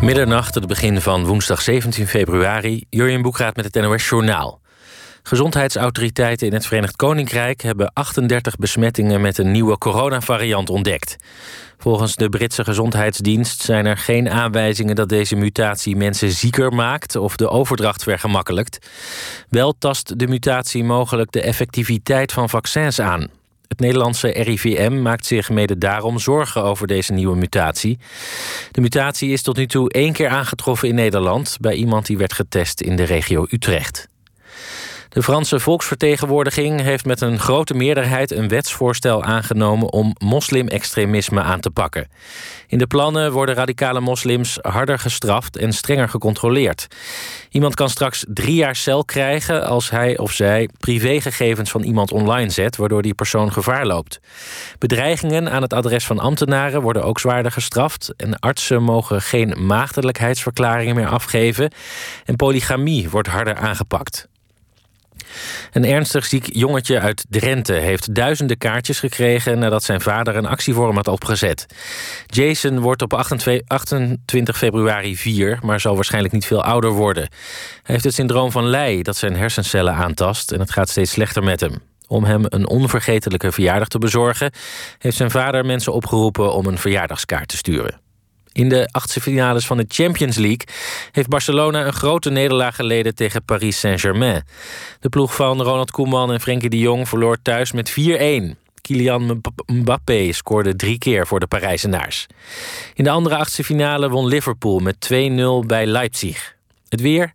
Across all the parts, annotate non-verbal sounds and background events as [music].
Middernacht, het begin van woensdag 17 februari. Jurjen Boekraat met het NOS Journaal. Gezondheidsautoriteiten in het Verenigd Koninkrijk hebben 38 besmettingen met een nieuwe coronavariant ontdekt. Volgens de Britse Gezondheidsdienst zijn er geen aanwijzingen dat deze mutatie mensen zieker maakt of de overdracht vergemakkelijkt. Wel tast de mutatie mogelijk de effectiviteit van vaccins aan. Het Nederlandse RIVM maakt zich mede daarom zorgen over deze nieuwe mutatie. De mutatie is tot nu toe één keer aangetroffen in Nederland bij iemand die werd getest in de regio Utrecht. De Franse volksvertegenwoordiging heeft met een grote meerderheid een wetsvoorstel aangenomen om moslimextremisme aan te pakken. In de plannen worden radicale moslims harder gestraft en strenger gecontroleerd. Iemand kan straks drie jaar cel krijgen als hij of zij privégegevens van iemand online zet, waardoor die persoon gevaar loopt. Bedreigingen aan het adres van ambtenaren worden ook zwaarder gestraft en artsen mogen geen maagdelijkheidsverklaringen meer afgeven en polygamie wordt harder aangepakt. Een ernstig ziek jongetje uit Drenthe heeft duizenden kaartjes gekregen nadat zijn vader een actie voor hem had opgezet. Jason wordt op 28 februari 4, maar zal waarschijnlijk niet veel ouder worden. Hij heeft het syndroom van Leigh dat zijn hersencellen aantast en het gaat steeds slechter met hem. Om hem een onvergetelijke verjaardag te bezorgen, heeft zijn vader mensen opgeroepen om een verjaardagskaart te sturen. In de achtste finales van de Champions League heeft Barcelona een grote nederlaag geleden tegen Paris Saint-Germain. De ploeg van Ronald Koeman en Frenkie de Jong verloor thuis met 4-1. Kylian Mbappé scoorde drie keer voor de Parijzenaars. In de andere achtste finale won Liverpool met 2-0 bij Leipzig. Het weer.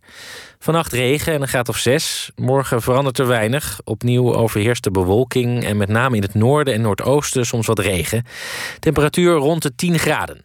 Vannacht regen en een graad of 6. Morgen verandert er weinig. Opnieuw overheerst de bewolking en met name in het noorden en noordoosten soms wat regen. Temperatuur rond de 10 graden.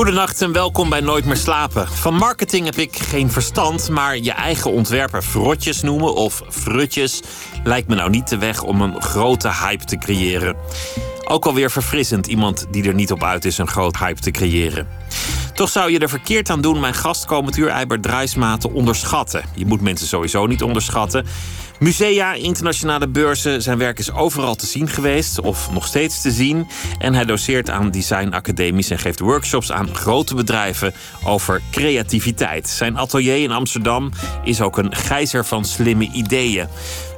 Goedenacht en welkom bij Nooit meer slapen. Van marketing heb ik geen verstand, maar je eigen ontwerpen frotjes noemen of frutjes lijkt me nou niet de weg om een grote hype te creëren. Ook alweer verfrissend iemand die er niet op uit is een groot hype te creëren. Toch zou je er verkeerd aan doen mijn gastkomend uur Eibert Drijsma te onderschatten. Je moet mensen sowieso niet onderschatten. Musea, internationale beurzen, zijn werk is overal te zien geweest of nog steeds te zien. En hij doseert aan designacademies en geeft workshops aan grote bedrijven over creativiteit. Zijn atelier in Amsterdam is ook een gijzer van slimme ideeën.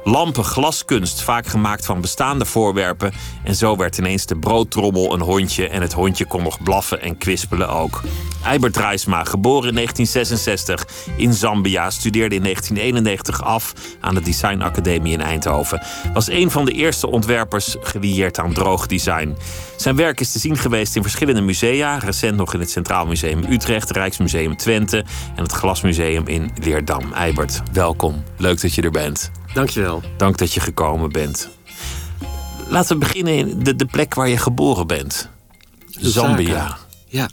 Lampen, glaskunst, vaak gemaakt van bestaande voorwerpen. En zo werd ineens de broodtrommel een hondje en het hondje kon nog blaffen en kwispelen ook. Eibert Drijsma, geboren in 1966 in Zambia, studeerde in 1991 af aan de Design Academie in Eindhoven. Was een van de eerste ontwerpers gelieerd aan droog design. Zijn werk is te zien geweest in verschillende musea, recent nog in het Centraal Museum Utrecht, Rijksmuseum Twente en het Glasmuseum in Leerdam. Eibert, welkom. Leuk dat je er bent. Dankjewel. Dank dat je gekomen bent. Laten we beginnen in de, de plek waar je geboren bent. Zambia. Ja.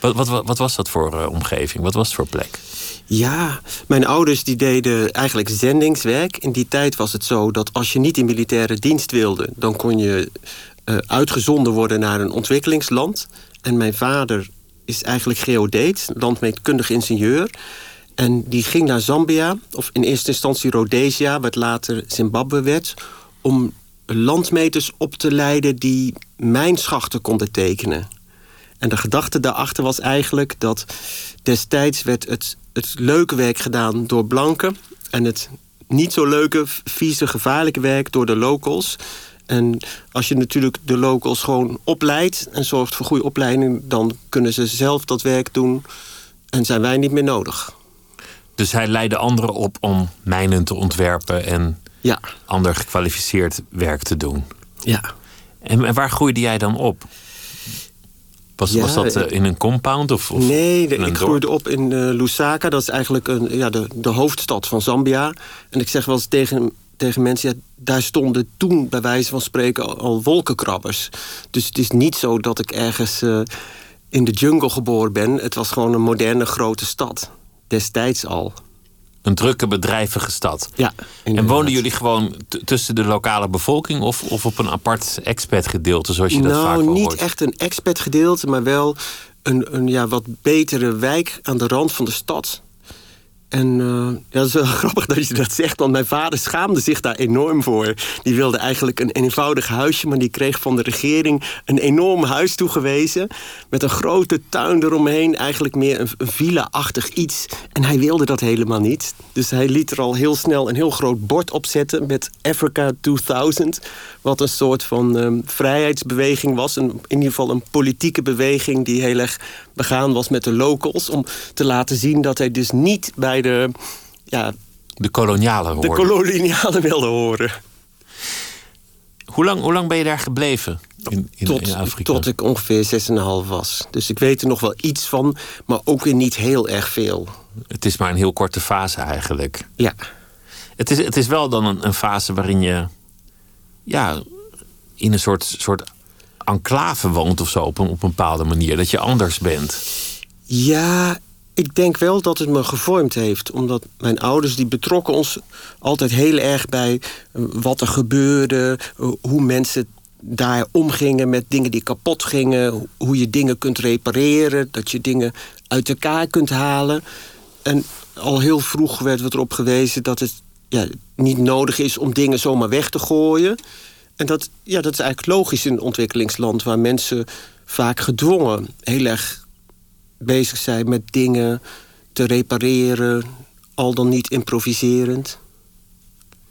Wat, wat, wat, was dat voor uh, omgeving? Wat was het voor plek? Ja, mijn ouders die deden eigenlijk zendingswerk. In die tijd was het zo dat als je niet in militaire dienst wilde... dan kon je uh, uitgezonden worden naar een ontwikkelingsland. En mijn vader is eigenlijk geodeet, landmeetkundig ingenieur... En die ging naar Zambia, of in eerste instantie Rhodesia, wat later Zimbabwe werd, om landmeters op te leiden die mijnschachten konden tekenen. En de gedachte daarachter was eigenlijk dat destijds werd het, het leuke werk gedaan door blanken en het niet zo leuke, vieze, gevaarlijke werk door de locals. En als je natuurlijk de locals gewoon opleidt en zorgt voor goede opleiding, dan kunnen ze zelf dat werk doen en zijn wij niet meer nodig. Dus hij leidde anderen op om mijnen te ontwerpen en ja. ander gekwalificeerd werk te doen. Ja. En, en waar groeide jij dan op? Was, Ja, was dat eh, ik- in een compound? Of, of Nee, de- ik dorp? groeide op in eh, Lusaka. Dat is eigenlijk een, ja, de, de hoofdstad van Zambia. En ik zeg wel eens tegen, tegen mensen... Ja, daar stonden toen bij wijze van spreken al, al wolkenkrabbers. Dus het is niet zo dat ik ergens eh, in de jungle geboren ben. Het was gewoon een moderne grote stad. Destijds al. een drukke, bedrijvige stad. Ja, En woonden jullie gewoon tussen de lokale bevolking of, of op een apart expat-gedeelte, zoals je dat vaak nou, wel niet hoort? echt een expat gedeelte, maar wel een, een ja, wat betere wijk aan de rand van de stad. En eh, dat is wel [laughs] grappig dat je dat zegt, want mijn vader schaamde zich daar enorm voor. Die wilde eigenlijk een eenvoudig huisje, maar die kreeg van de regering een enorm huis toegewezen. Met een grote tuin eromheen, eigenlijk meer een, een villa-achtig iets. En hij wilde dat helemaal niet. Dus hij liet er al heel snel een heel groot bord op zetten met Africa 2000. Wat een soort van ehm, vrijheidsbeweging was. Een, in ieder geval een politieke beweging die heel erg begaan was met de locals. Om te laten zien dat hij dus niet bij de, ja, De kolonialen de hoorden. kolonialen wilde horen. hoe, lang, hoe lang ben je daar gebleven in, in, Tot, in Afrika? tot ik ongeveer 6,5 was. Dus ik weet er nog wel iets van, maar ook weer niet heel erg veel. Het is maar een heel korte fase eigenlijk. Ja, Het is, het is wel dan een, een fase waarin je ja, in een soort, soort enclave woont of zo op een, op een bepaalde manier. Dat je anders bent. Ja, ik denk wel dat het me gevormd heeft. Omdat mijn ouders die betrokken ons altijd heel erg bij eh, wat er gebeurde. eh, Hoe mensen daar omgingen met dingen die kapot gingen. ho- Hoe je dingen kunt repareren. Dat je dingen uit elkaar kunt halen. En al heel vroeg werd er erop gewezen dat het ja, niet nodig is om dingen zomaar weg te gooien. En dat, ja, dat is eigenlijk logisch in een ontwikkelingsland waar mensen vaak gedwongen heel erg bezig zijn met dingen te repareren, al dan niet improviserend.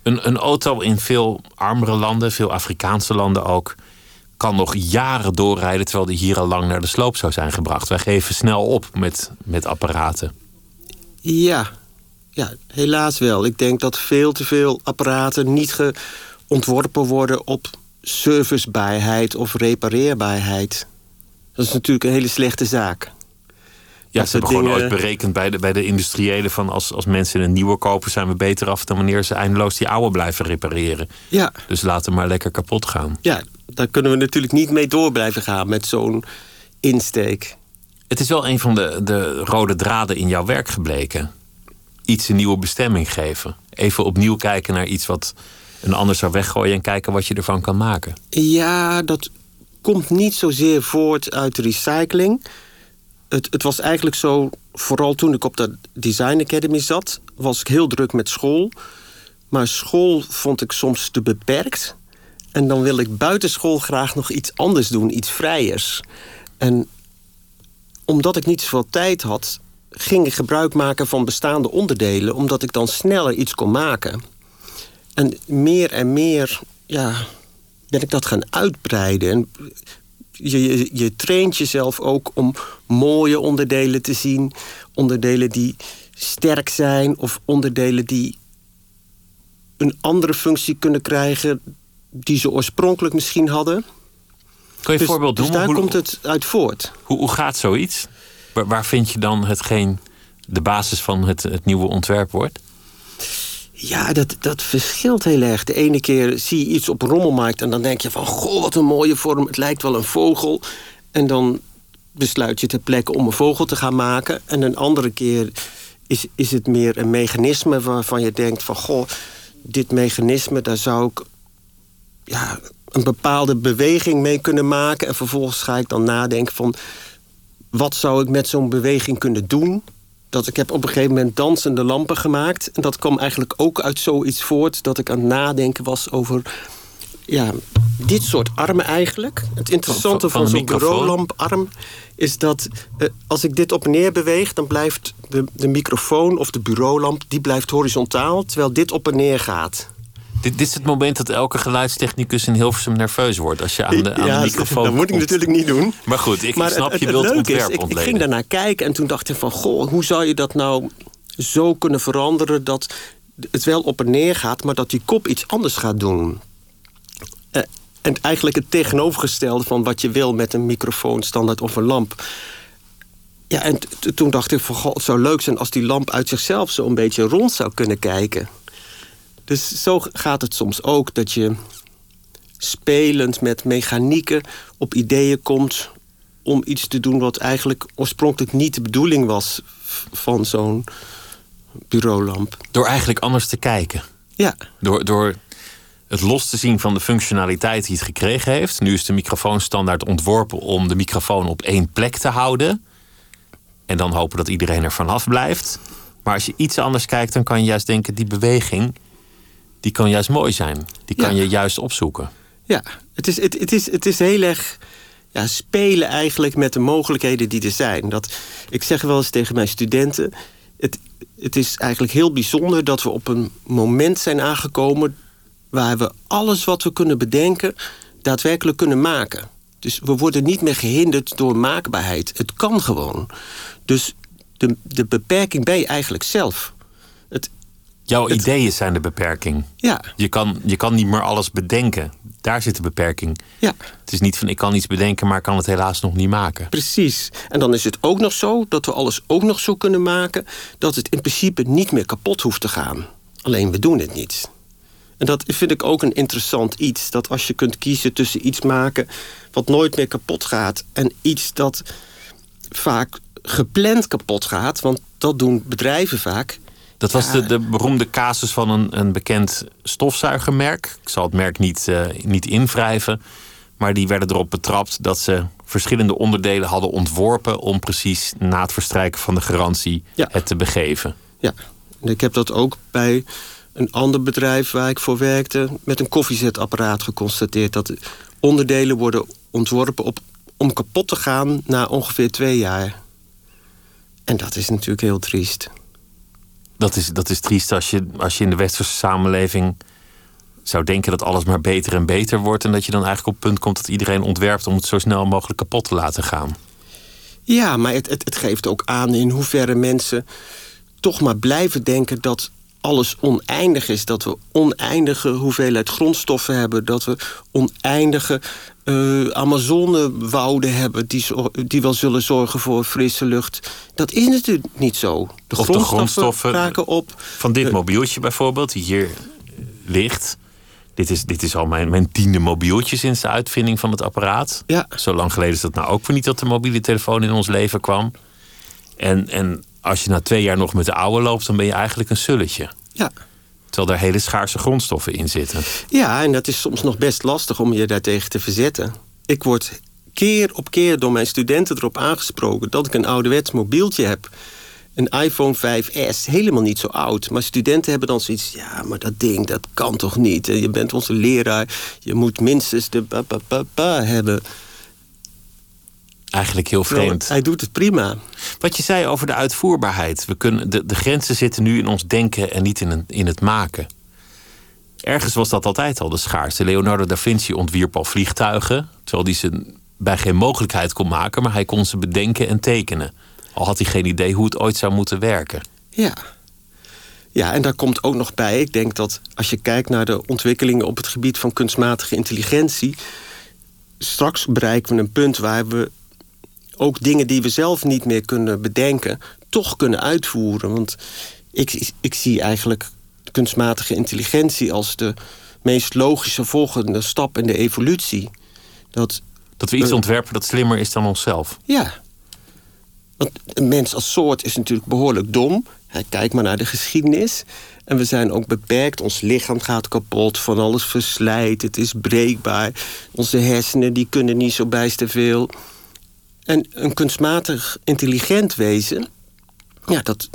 Een, een auto in veel armere landen, veel Afrikaanse landen ook, kan nog jaren doorrijden terwijl die hier al lang naar de sloop zou zijn gebracht. Wij geven snel op met, met apparaten. Ja, ja, helaas wel. Ik denk dat veel te veel apparaten niet ontworpen worden op servicebaarheid of repareerbaarheid. Dat is natuurlijk een hele slechte zaak. Ja, Dat ze hebben gewoon ooit berekend bij de, bij de industriëlen van als, als mensen een nieuwe kopen, zijn we beter af dan wanneer ze eindeloos die oude blijven repareren. Ja, Dus laten maar lekker kapot gaan. ja, daar kunnen we natuurlijk niet mee door blijven gaan met zo'n insteek. Het is wel een van de, de rode draden in jouw werk gebleken. Iets een nieuwe bestemming geven. Even opnieuw kijken naar iets wat een ander zou weggooien en kijken wat je ervan kan maken. Ja, dat komt niet zozeer voort uit recycling. Het, het was eigenlijk zo, vooral toen ik op de Design Academy zat, was ik heel druk met school. Maar school vond ik soms te beperkt. En dan wil ik buitenschool graag nog iets anders doen, iets vrijers. En omdat ik niet zoveel tijd had, ging ik gebruik maken van bestaande onderdelen, omdat ik dan sneller iets kon maken. En meer en meer ja, ben ik dat gaan uitbreiden. En je, je, je traint jezelf ook om mooie onderdelen te zien. Onderdelen die sterk zijn of onderdelen die een andere functie kunnen krijgen die ze oorspronkelijk misschien hadden. Kun je een Dus, voorbeeld dus noemen? daar hoe, komt het uit voort. hoe, hoe gaat zoiets? Waar, waar vind je dan hetgeen de basis van het, het nieuwe ontwerp wordt? Ja, dat, dat verschilt heel erg. De ene keer zie je iets op rommelmarkt en dan denk je van... goh, wat een mooie vorm, het lijkt wel een vogel. En dan besluit je ter plekke om een vogel te gaan maken. En een andere keer is, is het meer een mechanisme waarvan je denkt van... goh, dit mechanisme, daar zou ik ja, een bepaalde beweging mee kunnen maken. En vervolgens ga ik dan nadenken van... wat zou ik met zo'n beweging kunnen doen... Dat ik heb op een gegeven moment dansende lampen gemaakt. En dat kwam eigenlijk ook uit zoiets voort dat ik aan het nadenken was over ja, dit soort armen eigenlijk. Het interessante Van- van van, een zo'n bureaulamparm is dat eh, als ik dit op en neer beweeg, dan blijft de, de microfoon of de bureaulamp die blijft horizontaal, terwijl dit op en neer gaat. Dit, dit is het moment dat elke geluidstechnicus in Hilversum nerveus wordt. Als je aan de, aan de microfoon dat moet ik natuurlijk niet doen. Maar goed, ik Maar snap het, je het wilt leuke ontwerp is, ik, ging daarnaar kijken en toen dacht ik van... goh, hoe zou je dat nou zo kunnen veranderen... dat het wel op en neer gaat, maar dat die kop iets anders gaat doen? Eh, en eigenlijk het tegenovergestelde van wat je wil... met een microfoon, standaard of een lamp. Ja, en toen dacht ik van... goh, het zou leuk zijn als die lamp uit zichzelf... zo een beetje rond zou kunnen kijken. Dus zo gaat het soms ook, dat je spelend met mechanieken op ideeën komt om iets te doen wat eigenlijk oorspronkelijk niet de bedoeling was van zo'n bureaulamp. Door eigenlijk anders te kijken. Ja. Door, door het los te zien van de functionaliteit die het gekregen heeft. Nu is de microfoon standaard ontworpen om de microfoon op één plek te houden. En dan hopen dat iedereen er vanaf blijft. Maar als je iets anders kijkt, dan kan je juist denken: die beweging, die kan juist mooi zijn. Die kan Ja. je juist opzoeken. Ja, het is, het, het is, het is heel erg ja, spelen eigenlijk met de mogelijkheden die er zijn. Dat, ik zeg wel eens tegen mijn studenten... Het, het is eigenlijk heel bijzonder dat we op een moment zijn aangekomen... waar we alles wat we kunnen bedenken daadwerkelijk kunnen maken. Dus we worden niet meer gehinderd door maakbaarheid. Het kan gewoon. Dus de, de beperking ben je eigenlijk zelf. Het, Jouw Het- ideeën zijn de beperking. ja, Je kan, je kan niet meer alles bedenken. Daar zit de beperking. ja. Het is niet van ik kan iets bedenken, maar ik kan het helaas nog niet maken. Precies. En dan is het ook nog zo dat we alles ook nog zo kunnen maken dat het in principe niet meer kapot hoeft te gaan. Alleen we doen het niet. En dat vind ik ook een interessant iets. Dat als je kunt kiezen tussen iets maken wat nooit meer kapot gaat en iets dat vaak gepland kapot gaat, want dat doen bedrijven vaak. Dat was de, de beroemde casus van een, een bekend stofzuigermerk. Ik zal het merk niet, eh, niet invrijven. Maar die werden erop betrapt dat ze verschillende onderdelen hadden ontworpen om precies na het verstrijken van de garantie Ja. het te begeven. Ja, en ik heb dat ook bij een ander bedrijf waar ik voor werkte... met een koffiezetapparaat geconstateerd... dat de onderdelen worden ontworpen op, om kapot te gaan na ongeveer twee jaar. En dat is natuurlijk heel triest. Dat is, dat is triest als je, als je in de westerse samenleving zou denken dat alles maar beter en beter wordt. En dat je dan eigenlijk op het punt komt dat iedereen ontwerpt om het zo snel mogelijk kapot te laten gaan. Ja, maar het, het, het geeft ook aan in hoeverre mensen toch maar blijven denken dat alles oneindig is. Dat we oneindige hoeveelheid grondstoffen hebben. Dat we oneindige eh Amazonewouden hebben die, die wel zullen zorgen voor frisse lucht. Dat is natuurlijk niet zo. De Of de grondstoffen, grondstoffen- raken op. Van dit Eh, mobieltje bijvoorbeeld, die hier ligt. Dit is, dit is al mijn, mijn tiende mobieltje sinds de uitvinding van het apparaat. Ja. Zo lang geleden is dat nou ook weer niet dat de mobiele telefoon in ons leven kwam. En, en als je na twee jaar nog met de oude loopt, dan ben je eigenlijk een sulletje. Ja. Terwijl daar hele schaarse grondstoffen in zitten. Ja, en dat is soms nog best lastig om je daartegen te verzetten. Ik word keer op keer door mijn studenten erop aangesproken dat ik een ouderwets mobieltje heb. Een iPhone 5S, helemaal niet zo oud. Maar studenten hebben dan zoiets, ja, maar dat ding, dat kan toch niet? Je bent onze leraar, je moet minstens de pa, pa, pa, pa hebben. Eigenlijk heel vreemd. Hij doet het prima. Wat je zei over de uitvoerbaarheid. We kunnen, de, de grenzen zitten nu in ons denken en niet in, een, in het maken. Ergens was dat altijd al de schaarste. Leonardo da Vinci ontwierp al vliegtuigen. Terwijl hij ze bij geen mogelijkheid kon maken. Maar hij kon ze bedenken en tekenen. Al had hij geen idee hoe het ooit zou moeten werken. Ja. Ja, en daar komt ook nog bij, ik denk dat als je kijkt naar de ontwikkelingen op het gebied van kunstmatige intelligentie, straks bereiken we een punt waar we ook dingen die we zelf niet meer kunnen bedenken, toch kunnen uitvoeren. Want ik, ik zie eigenlijk kunstmatige intelligentie als de meest logische volgende stap in de evolutie. Dat Dat we iets Eh. ontwerpen dat slimmer is dan onszelf. ja. Want een mens als soort is natuurlijk behoorlijk dom. Kijk maar naar de geschiedenis. En we zijn ook beperkt. Ons lichaam gaat kapot. Van alles verslijt. Het is breekbaar. Onze hersenen die kunnen niet zo bijster veel. En een kunstmatig intelligent wezen... Ja, dat,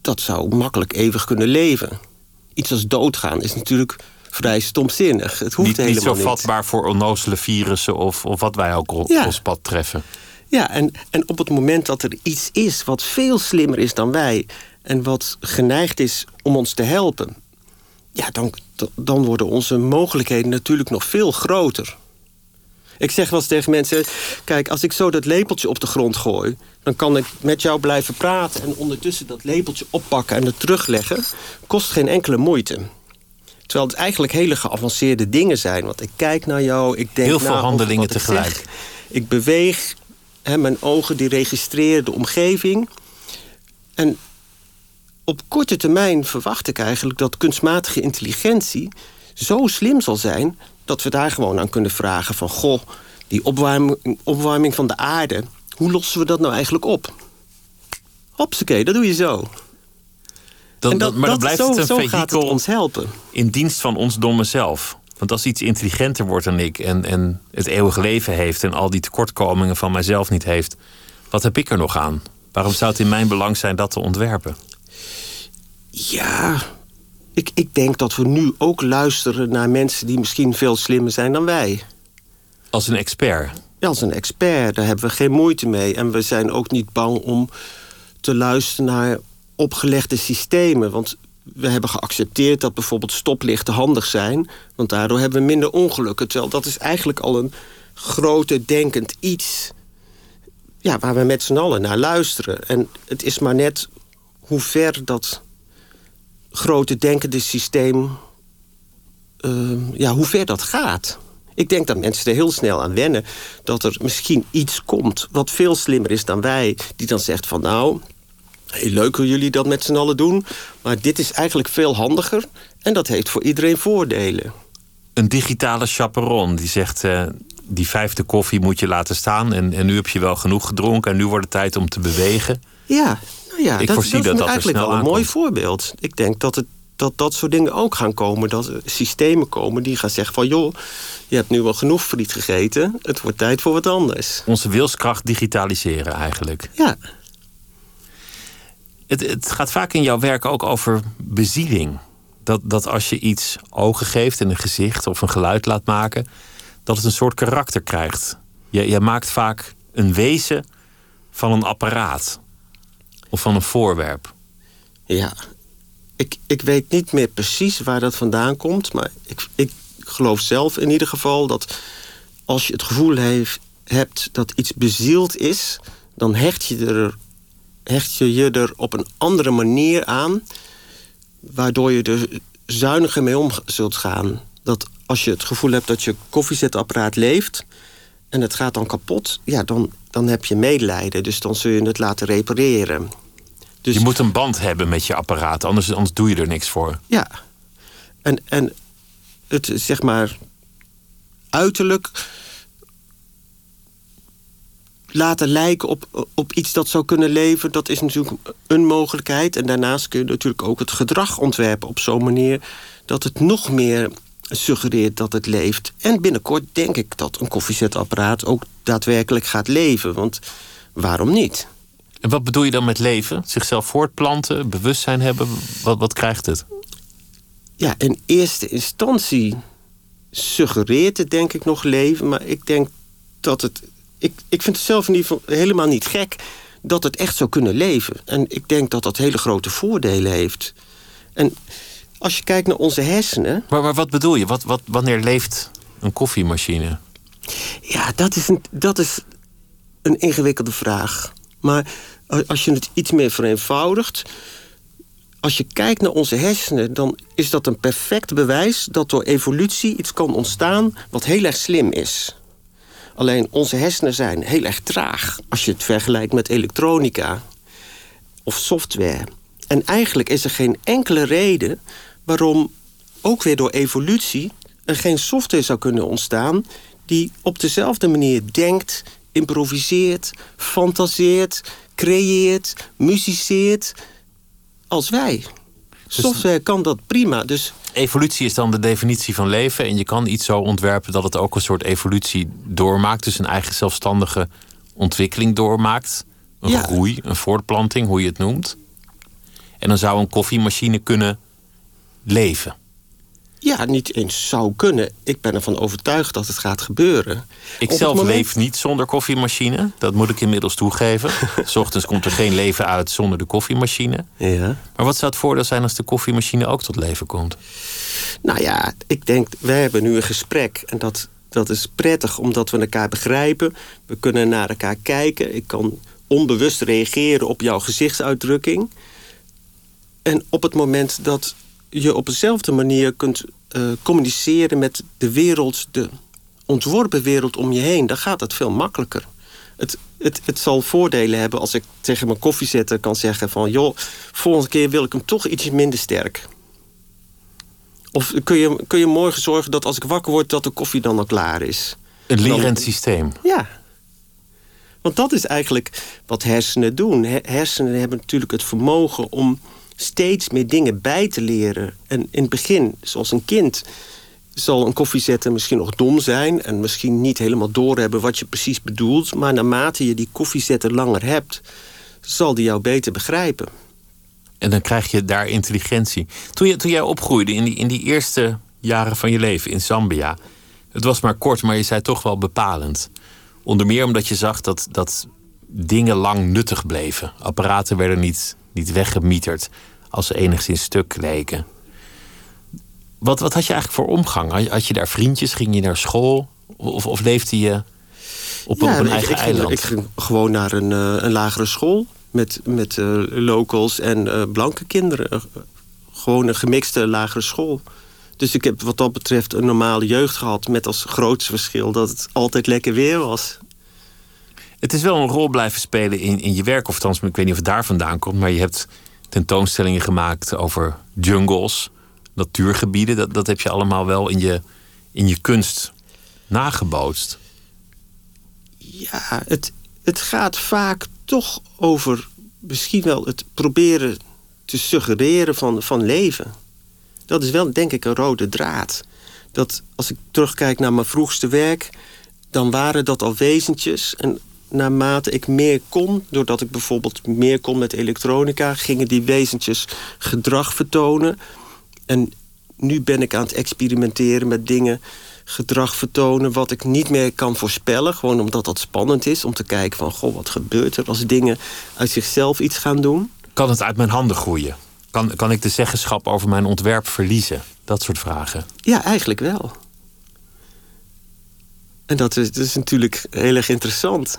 dat zou makkelijk eeuwig kunnen leven. Iets als doodgaan is natuurlijk vrij stomzinnig. Het hoeft Niet, niet helemaal zo niet. vatbaar voor onnozele virussen of, of wat wij ook op Ja. ons pad treffen. Ja, en, en op het moment dat er iets is wat veel slimmer is dan wij... en wat geneigd is om ons te helpen... ja, dan, dan worden onze mogelijkheden natuurlijk nog veel groter. Ik zeg wel eens tegen mensen... kijk, als ik zo dat lepeltje op de grond gooi... dan kan ik met jou blijven praten... en ondertussen dat lepeltje oppakken en het terugleggen... kost geen enkele moeite. Terwijl het eigenlijk hele geavanceerde dingen zijn. Want ik kijk naar jou, ik denk Heel veel handelingen wat ik tegelijk. zeg. Ik beweeg, hè, mijn ogen die registreren de omgeving. En op korte termijn verwacht ik eigenlijk dat kunstmatige intelligentie zo slim zal zijn dat we daar gewoon aan kunnen vragen van goh, die opwarming, opwarming van de aarde, hoe lossen we dat nou eigenlijk op? Hopsakee, dat doe je zo. Dan, En dat, maar dan blijft het een zo vehikel ons helpen. in dienst van ons domme zelf. Want als iets intelligenter wordt dan ik en, en het eeuwige leven heeft en al die tekortkomingen van mijzelf niet heeft, wat heb ik er nog aan? Waarom zou het in mijn belang zijn dat te ontwerpen? Ja, ik, ik denk dat we nu ook luisteren naar mensen die misschien veel slimmer zijn dan wij. Als een expert. Ja, als een expert, daar hebben we geen moeite mee. En we zijn ook niet bang om te luisteren naar opgelegde systemen. Want we hebben geaccepteerd dat bijvoorbeeld stoplichten handig zijn. Want daardoor hebben we minder ongelukken. Terwijl dat is eigenlijk al een grote denkend iets. Ja, waar we met z'n allen naar luisteren. En het is maar net hoe ver dat grote denkende systeem... eh, ja, hoe ver dat gaat. Ik denk dat mensen er heel snel aan wennen. Dat er misschien iets komt wat veel slimmer is dan wij. Die dan zegt van nou, heel leuk hoe jullie dat met z'n allen doen. Maar dit is eigenlijk veel handiger. En dat heeft voor iedereen voordelen. Een digitale chaperon die zegt: eh, die vijfde koffie moet je laten staan. En, en nu heb je wel genoeg gedronken en nu wordt het tijd om te bewegen. Ja, nou ja Ik dat, voorzie dat, dat is dat er eigenlijk wel een mooi voorbeeld. Ik denk dat, het, dat dat soort dingen ook gaan komen. Dat er systemen komen die gaan zeggen van... joh, je hebt nu wel genoeg friet gegeten. Het wordt tijd voor wat anders. Onze wilskracht digitaliseren eigenlijk. Ja, Het, het gaat vaak in jouw werk ook over bezieling. Dat, dat als je iets ogen geeft en een gezicht of een geluid laat maken, dat het een soort karakter krijgt. Je, je maakt vaak een wezen van een apparaat of van een voorwerp. Ja, ik, ik weet niet meer precies waar dat vandaan komt. Maar ik, ik geloof zelf in ieder geval dat als je het gevoel heeft, hebt dat iets bezield is, dan hecht je, er, hecht je je er op een andere manier aan, waardoor je er zuiniger mee om zult gaan. Dat als je het gevoel hebt dat je koffiezetapparaat leeft en het gaat dan kapot, ja, dan, dan heb je medelijden. Dus dan zul je het laten repareren. Dus Je moet een band hebben met je apparaat, anders, anders doe je er niks voor. Ja. En, en het, zeg maar, uiterlijk laten lijken op, op iets dat zou kunnen leven... dat is natuurlijk een mogelijkheid. En daarnaast kun je natuurlijk ook het gedrag ontwerpen op zo'n manier... dat het nog meer suggereert dat het leeft. En binnenkort denk ik dat een koffiezetapparaat ook daadwerkelijk gaat leven. Want waarom niet? En wat bedoel je dan met leven? Zichzelf voortplanten, bewustzijn hebben? Wat, wat krijgt het? Ja, in eerste instantie suggereert het denk ik nog leven. Maar ik denk dat het... Ik, ik vind het zelf in ieder geval helemaal niet gek dat het echt zou kunnen leven. En ik denk dat dat hele grote voordelen heeft. En als je kijkt naar onze hersenen... Maar, maar wat bedoel je? Wat, wat, wanneer leeft een koffiemachine? Ja, dat is, een, dat is een ingewikkelde vraag. Maar als je het iets meer vereenvoudigt... als je kijkt naar onze hersenen... dan is dat een perfect bewijs dat door evolutie iets kan ontstaan... wat heel erg slim is. Alleen onze hersenen zijn heel erg traag... als je het vergelijkt met elektronica of software. En eigenlijk is er geen enkele reden waarom... ook weer door evolutie er geen software zou kunnen ontstaan... die op dezelfde manier denkt, improviseert, fantaseert... creëert, muziceert als wij. Software kan dat prima, dus Evolutie is dan de definitie van leven. En je kan iets zo ontwerpen dat het ook een soort evolutie doormaakt. Dus een eigen zelfstandige ontwikkeling doormaakt. Een Ja. groei, een voortplanting, hoe je het noemt. En dan zou een koffiemachine kunnen leven. Ja, niet eens zou kunnen. Ik ben ervan overtuigd dat het gaat gebeuren. Ik zelf moment- leef niet zonder koffiemachine. Dat moet ik inmiddels toegeven. [laughs] 's ochtends komt er geen leven uit zonder de koffiemachine. Ja. Maar wat zou het voordeel zijn als de koffiemachine ook tot leven komt? Nou ja, ik denk, wij hebben nu een gesprek. En dat, dat is prettig, omdat we elkaar begrijpen. We kunnen naar elkaar kijken. Ik kan onbewust reageren op jouw gezichtsuitdrukking. En op het moment dat je op dezelfde manier kunt eh, communiceren met de wereld, de ontworpen wereld om je heen, dan gaat het veel makkelijker. Het, het, het zal voordelen hebben als ik tegen mijn koffiezetter kan zeggen van... joh, volgende keer wil ik hem toch iets minder sterk. Of kun je, kun je morgen zorgen dat als ik wakker word... dat de koffie dan al klaar is? Een lerend systeem. Ja. Want dat is eigenlijk wat hersenen doen. He- Hersenen hebben natuurlijk het vermogen om steeds meer dingen bij te leren. En in het begin, zoals een kind, zal een koffiezetter misschien nog dom zijn... en misschien niet helemaal doorhebben wat je precies bedoelt... maar naarmate je die koffiezetter langer hebt... zal die jou beter begrijpen. En dan krijg je daar intelligentie. Toen, je, toen jij opgroeide in die, in die eerste jaren van je leven in Zambia... het was maar kort, maar je zei toch wel bepalend. Onder meer omdat je zag dat, dat dingen lang nuttig bleven. Apparaten werden niet, niet weggemieterd als ze enigszins stuk leken. Wat, wat had je eigenlijk voor omgang? Had je daar vriendjes? Ging je naar school? Of, of leefde je op, een, op een eigen ik, eiland? ik ging gewoon naar een, uh, een lagere school met, met uh, locals en uh, blanke kinderen. gewoon een gemixte lagere school. Dus ik heb wat dat betreft een normale jeugd gehad... met als grootste verschil dat het altijd lekker weer was. Het is wel een rol blijven spelen in, in je werk. Of althans, ik weet niet of het daar vandaan komt... maar je hebt tentoonstellingen gemaakt over jungles, natuurgebieden. Dat, dat heb je allemaal wel in je, in je kunst nagebootst. Ja, het, het gaat vaak toch over misschien wel het proberen te suggereren van, van leven. Dat is wel, denk ik, een rode draad. Dat als ik terugkijk naar mijn vroegste werk, dan waren dat al wezentjes. En naarmate ik meer kon, doordat ik bijvoorbeeld meer kon met elektronica, gingen die wezentjes gedrag vertonen. En nu ben ik aan het experimenteren met dingen, gedrag vertonen, wat ik niet meer kan voorspellen. Gewoon omdat dat spannend is, om te kijken van, goh, wat gebeurt er als dingen uit zichzelf iets gaan doen. Kan het uit mijn handen groeien? Kan, kan ik de zeggenschap over mijn ontwerp verliezen? Dat soort vragen. Ja, eigenlijk wel. En dat is, dat is natuurlijk heel erg interessant.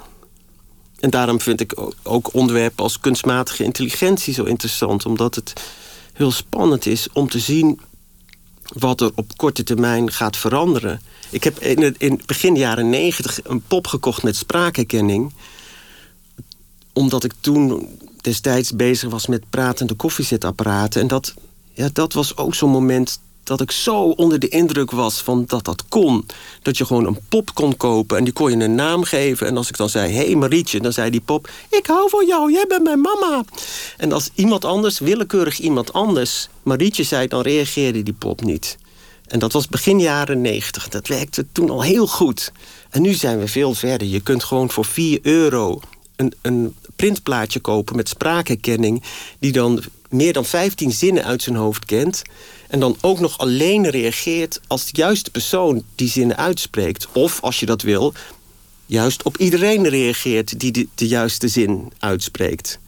En daarom vind ik ook onderwerpen als kunstmatige intelligentie zo interessant. Omdat het heel spannend is om te zien wat er op korte termijn gaat veranderen. Ik heb in, het, in begin jaren negentig een pop gekocht met spraakherkenning. Omdat ik toen destijds bezig was met pratende koffiezetapparaten. En dat, ja, dat was ook zo'n moment dat ik zo onder de indruk was van dat dat kon. Dat je gewoon een pop kon kopen en die kon je een naam geven. En als ik dan zei, hé hey Marietje, dan zei die pop... ik hou van jou, jij bent mijn mama. En als iemand anders, willekeurig iemand anders... Marietje zei, dan reageerde die pop niet. En dat was begin jaren negentig. Dat werkte toen al heel goed. En nu zijn we veel verder. Je kunt gewoon voor 4 euro een, een printplaatje kopen met spraakherkenning... die dan meer dan 15 zinnen uit zijn hoofd kent... en dan ook nog alleen reageert als de juiste persoon die zinnen uitspreekt. Of, als je dat wil, juist op iedereen reageert... die de, de juiste zin uitspreekt.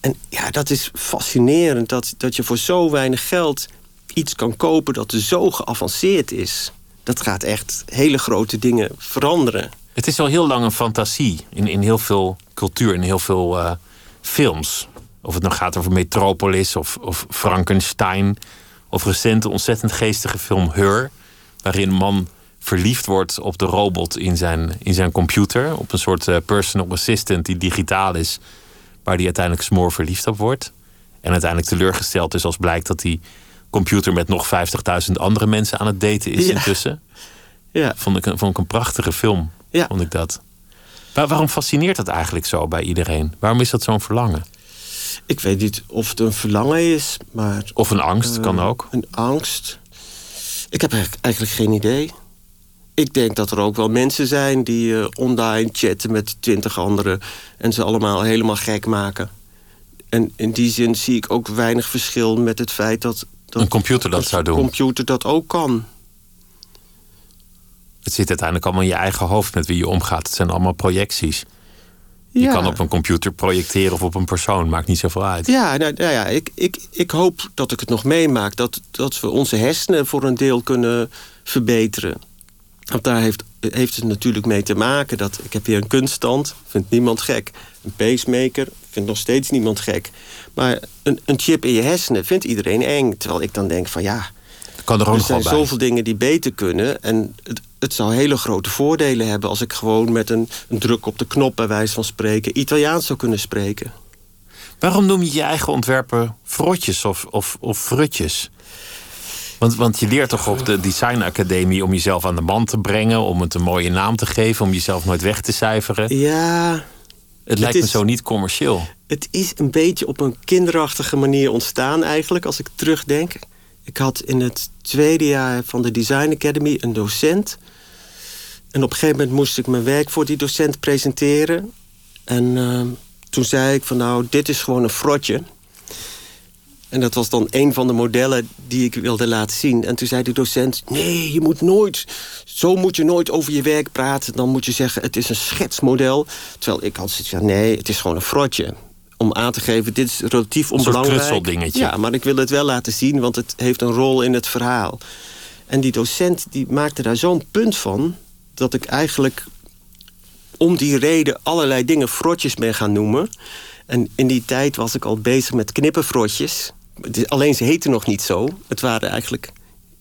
En ja, dat is fascinerend dat, dat je voor zo weinig geld iets kan kopen... dat zo geavanceerd is. Dat gaat echt hele grote dingen veranderen. Het is al heel lang een fantasie in, in heel veel cultuur, in heel veel uh, films. Of het nou gaat over Metropolis of, of Frankenstein. Of recente ontzettend geestige film Her. Waarin een man verliefd wordt op de robot in zijn, in zijn computer. Op een soort uh, personal assistant die digitaal is. Waar hij uiteindelijk smoor verliefd op wordt. En uiteindelijk teleurgesteld is als blijkt dat die computer met nog 50.000 andere mensen aan het daten is Ja. intussen. Ja. Vond ik, een- vond ik een prachtige film. Ja. Vond ik dat. Waar- waarom fascineert dat eigenlijk zo bij iedereen? Waarom is dat zo'n verlangen? Ik weet niet of het een verlangen is, maar... Of een angst, kan eh, ook. Een angst? Ik heb eigenlijk- geen idee. Ik denk dat er ook wel mensen zijn die eh, online chatten met twintig anderen... en ze allemaal helemaal gek maken. En in die zin zie ik ook weinig verschil met het feit dat... dat Een computer dat dat zou doen. Een computer dat ook kan. Het zit uiteindelijk allemaal in je eigen hoofd met wie je omgaat. Het zijn allemaal projecties. Je kan op een computer projecteren of op een persoon. Maakt niet zoveel uit. Ja, nou, nou ja, ik, ik, ik hoop dat ik het nog meemaak. Dat, dat we onze hersenen voor een deel kunnen verbeteren. Want daar heeft, heeft het natuurlijk mee te maken. Dat, ik heb hier een kunststand, vindt niemand gek. Een pacemaker, vindt nog steeds niemand gek. Maar een, een chip in je hersenen vindt iedereen eng. Terwijl ik dan denk van ja, Kan er er zijn zoveel dingen die beter kunnen. En het, het zou hele grote voordelen hebben... als ik gewoon met een, een druk op de knop, bij wijze van spreken... Italiaans zou kunnen spreken. Waarom noem je je eigen ontwerpen frotjes of, of, of frutjes? Want, want je leert toch op de designacademie om jezelf aan de man te brengen, om het een mooie naam te geven, om jezelf nooit weg te cijferen. Ja, Het lijkt me is- zo niet commercieel. het is een beetje op een kinderachtige manier ontstaan eigenlijk, als ik terugdenk. Ik had in het tweede jaar van de Design Academy een docent. En op een gegeven moment moest ik mijn werk voor die docent presenteren. En uh, toen zei ik van nou, dit is gewoon een frotje. En dat was dan een van de modellen die ik wilde laten zien. En toen zei de docent, nee, je moet nooit... zo moet je nooit over je werk praten. Dan moet je zeggen, het is een schetsmodel. Terwijl ik had zoiets van, nee, het is gewoon een frotje. Om aan te geven, dit is relatief onbelangrijk. Een dingetje. Ja, maar ik wil het wel laten zien, want het heeft een rol in het verhaal. En die docent die maakte daar zo'n punt van... dat ik eigenlijk om die reden allerlei dingen frotjes ben gaan noemen... En in die tijd was ik al bezig met knippenfrotjes. Alleen ze heten nog niet zo. Het waren eigenlijk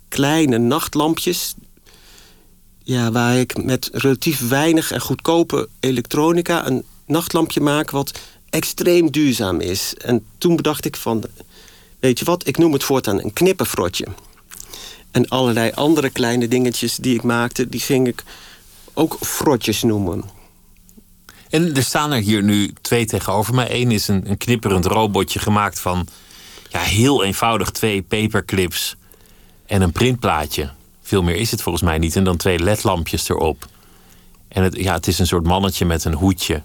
kleine nachtlampjes. Ja, waar ik met relatief weinig en goedkope elektronica een nachtlampje maak wat extreem duurzaam is. En toen bedacht ik van, weet je wat, ik noem het voortaan een knippenfrotje. En allerlei andere kleine dingetjes die ik maakte, die ging ik ook frotjes noemen. En er staan er hier nu twee tegenover mij. Eén is een, een knipperend robotje gemaakt van ja, heel eenvoudig twee paperclips en een printplaatje. Veel meer is het volgens mij niet. En dan twee ledlampjes erop. En het, ja, het is een soort mannetje met een hoedje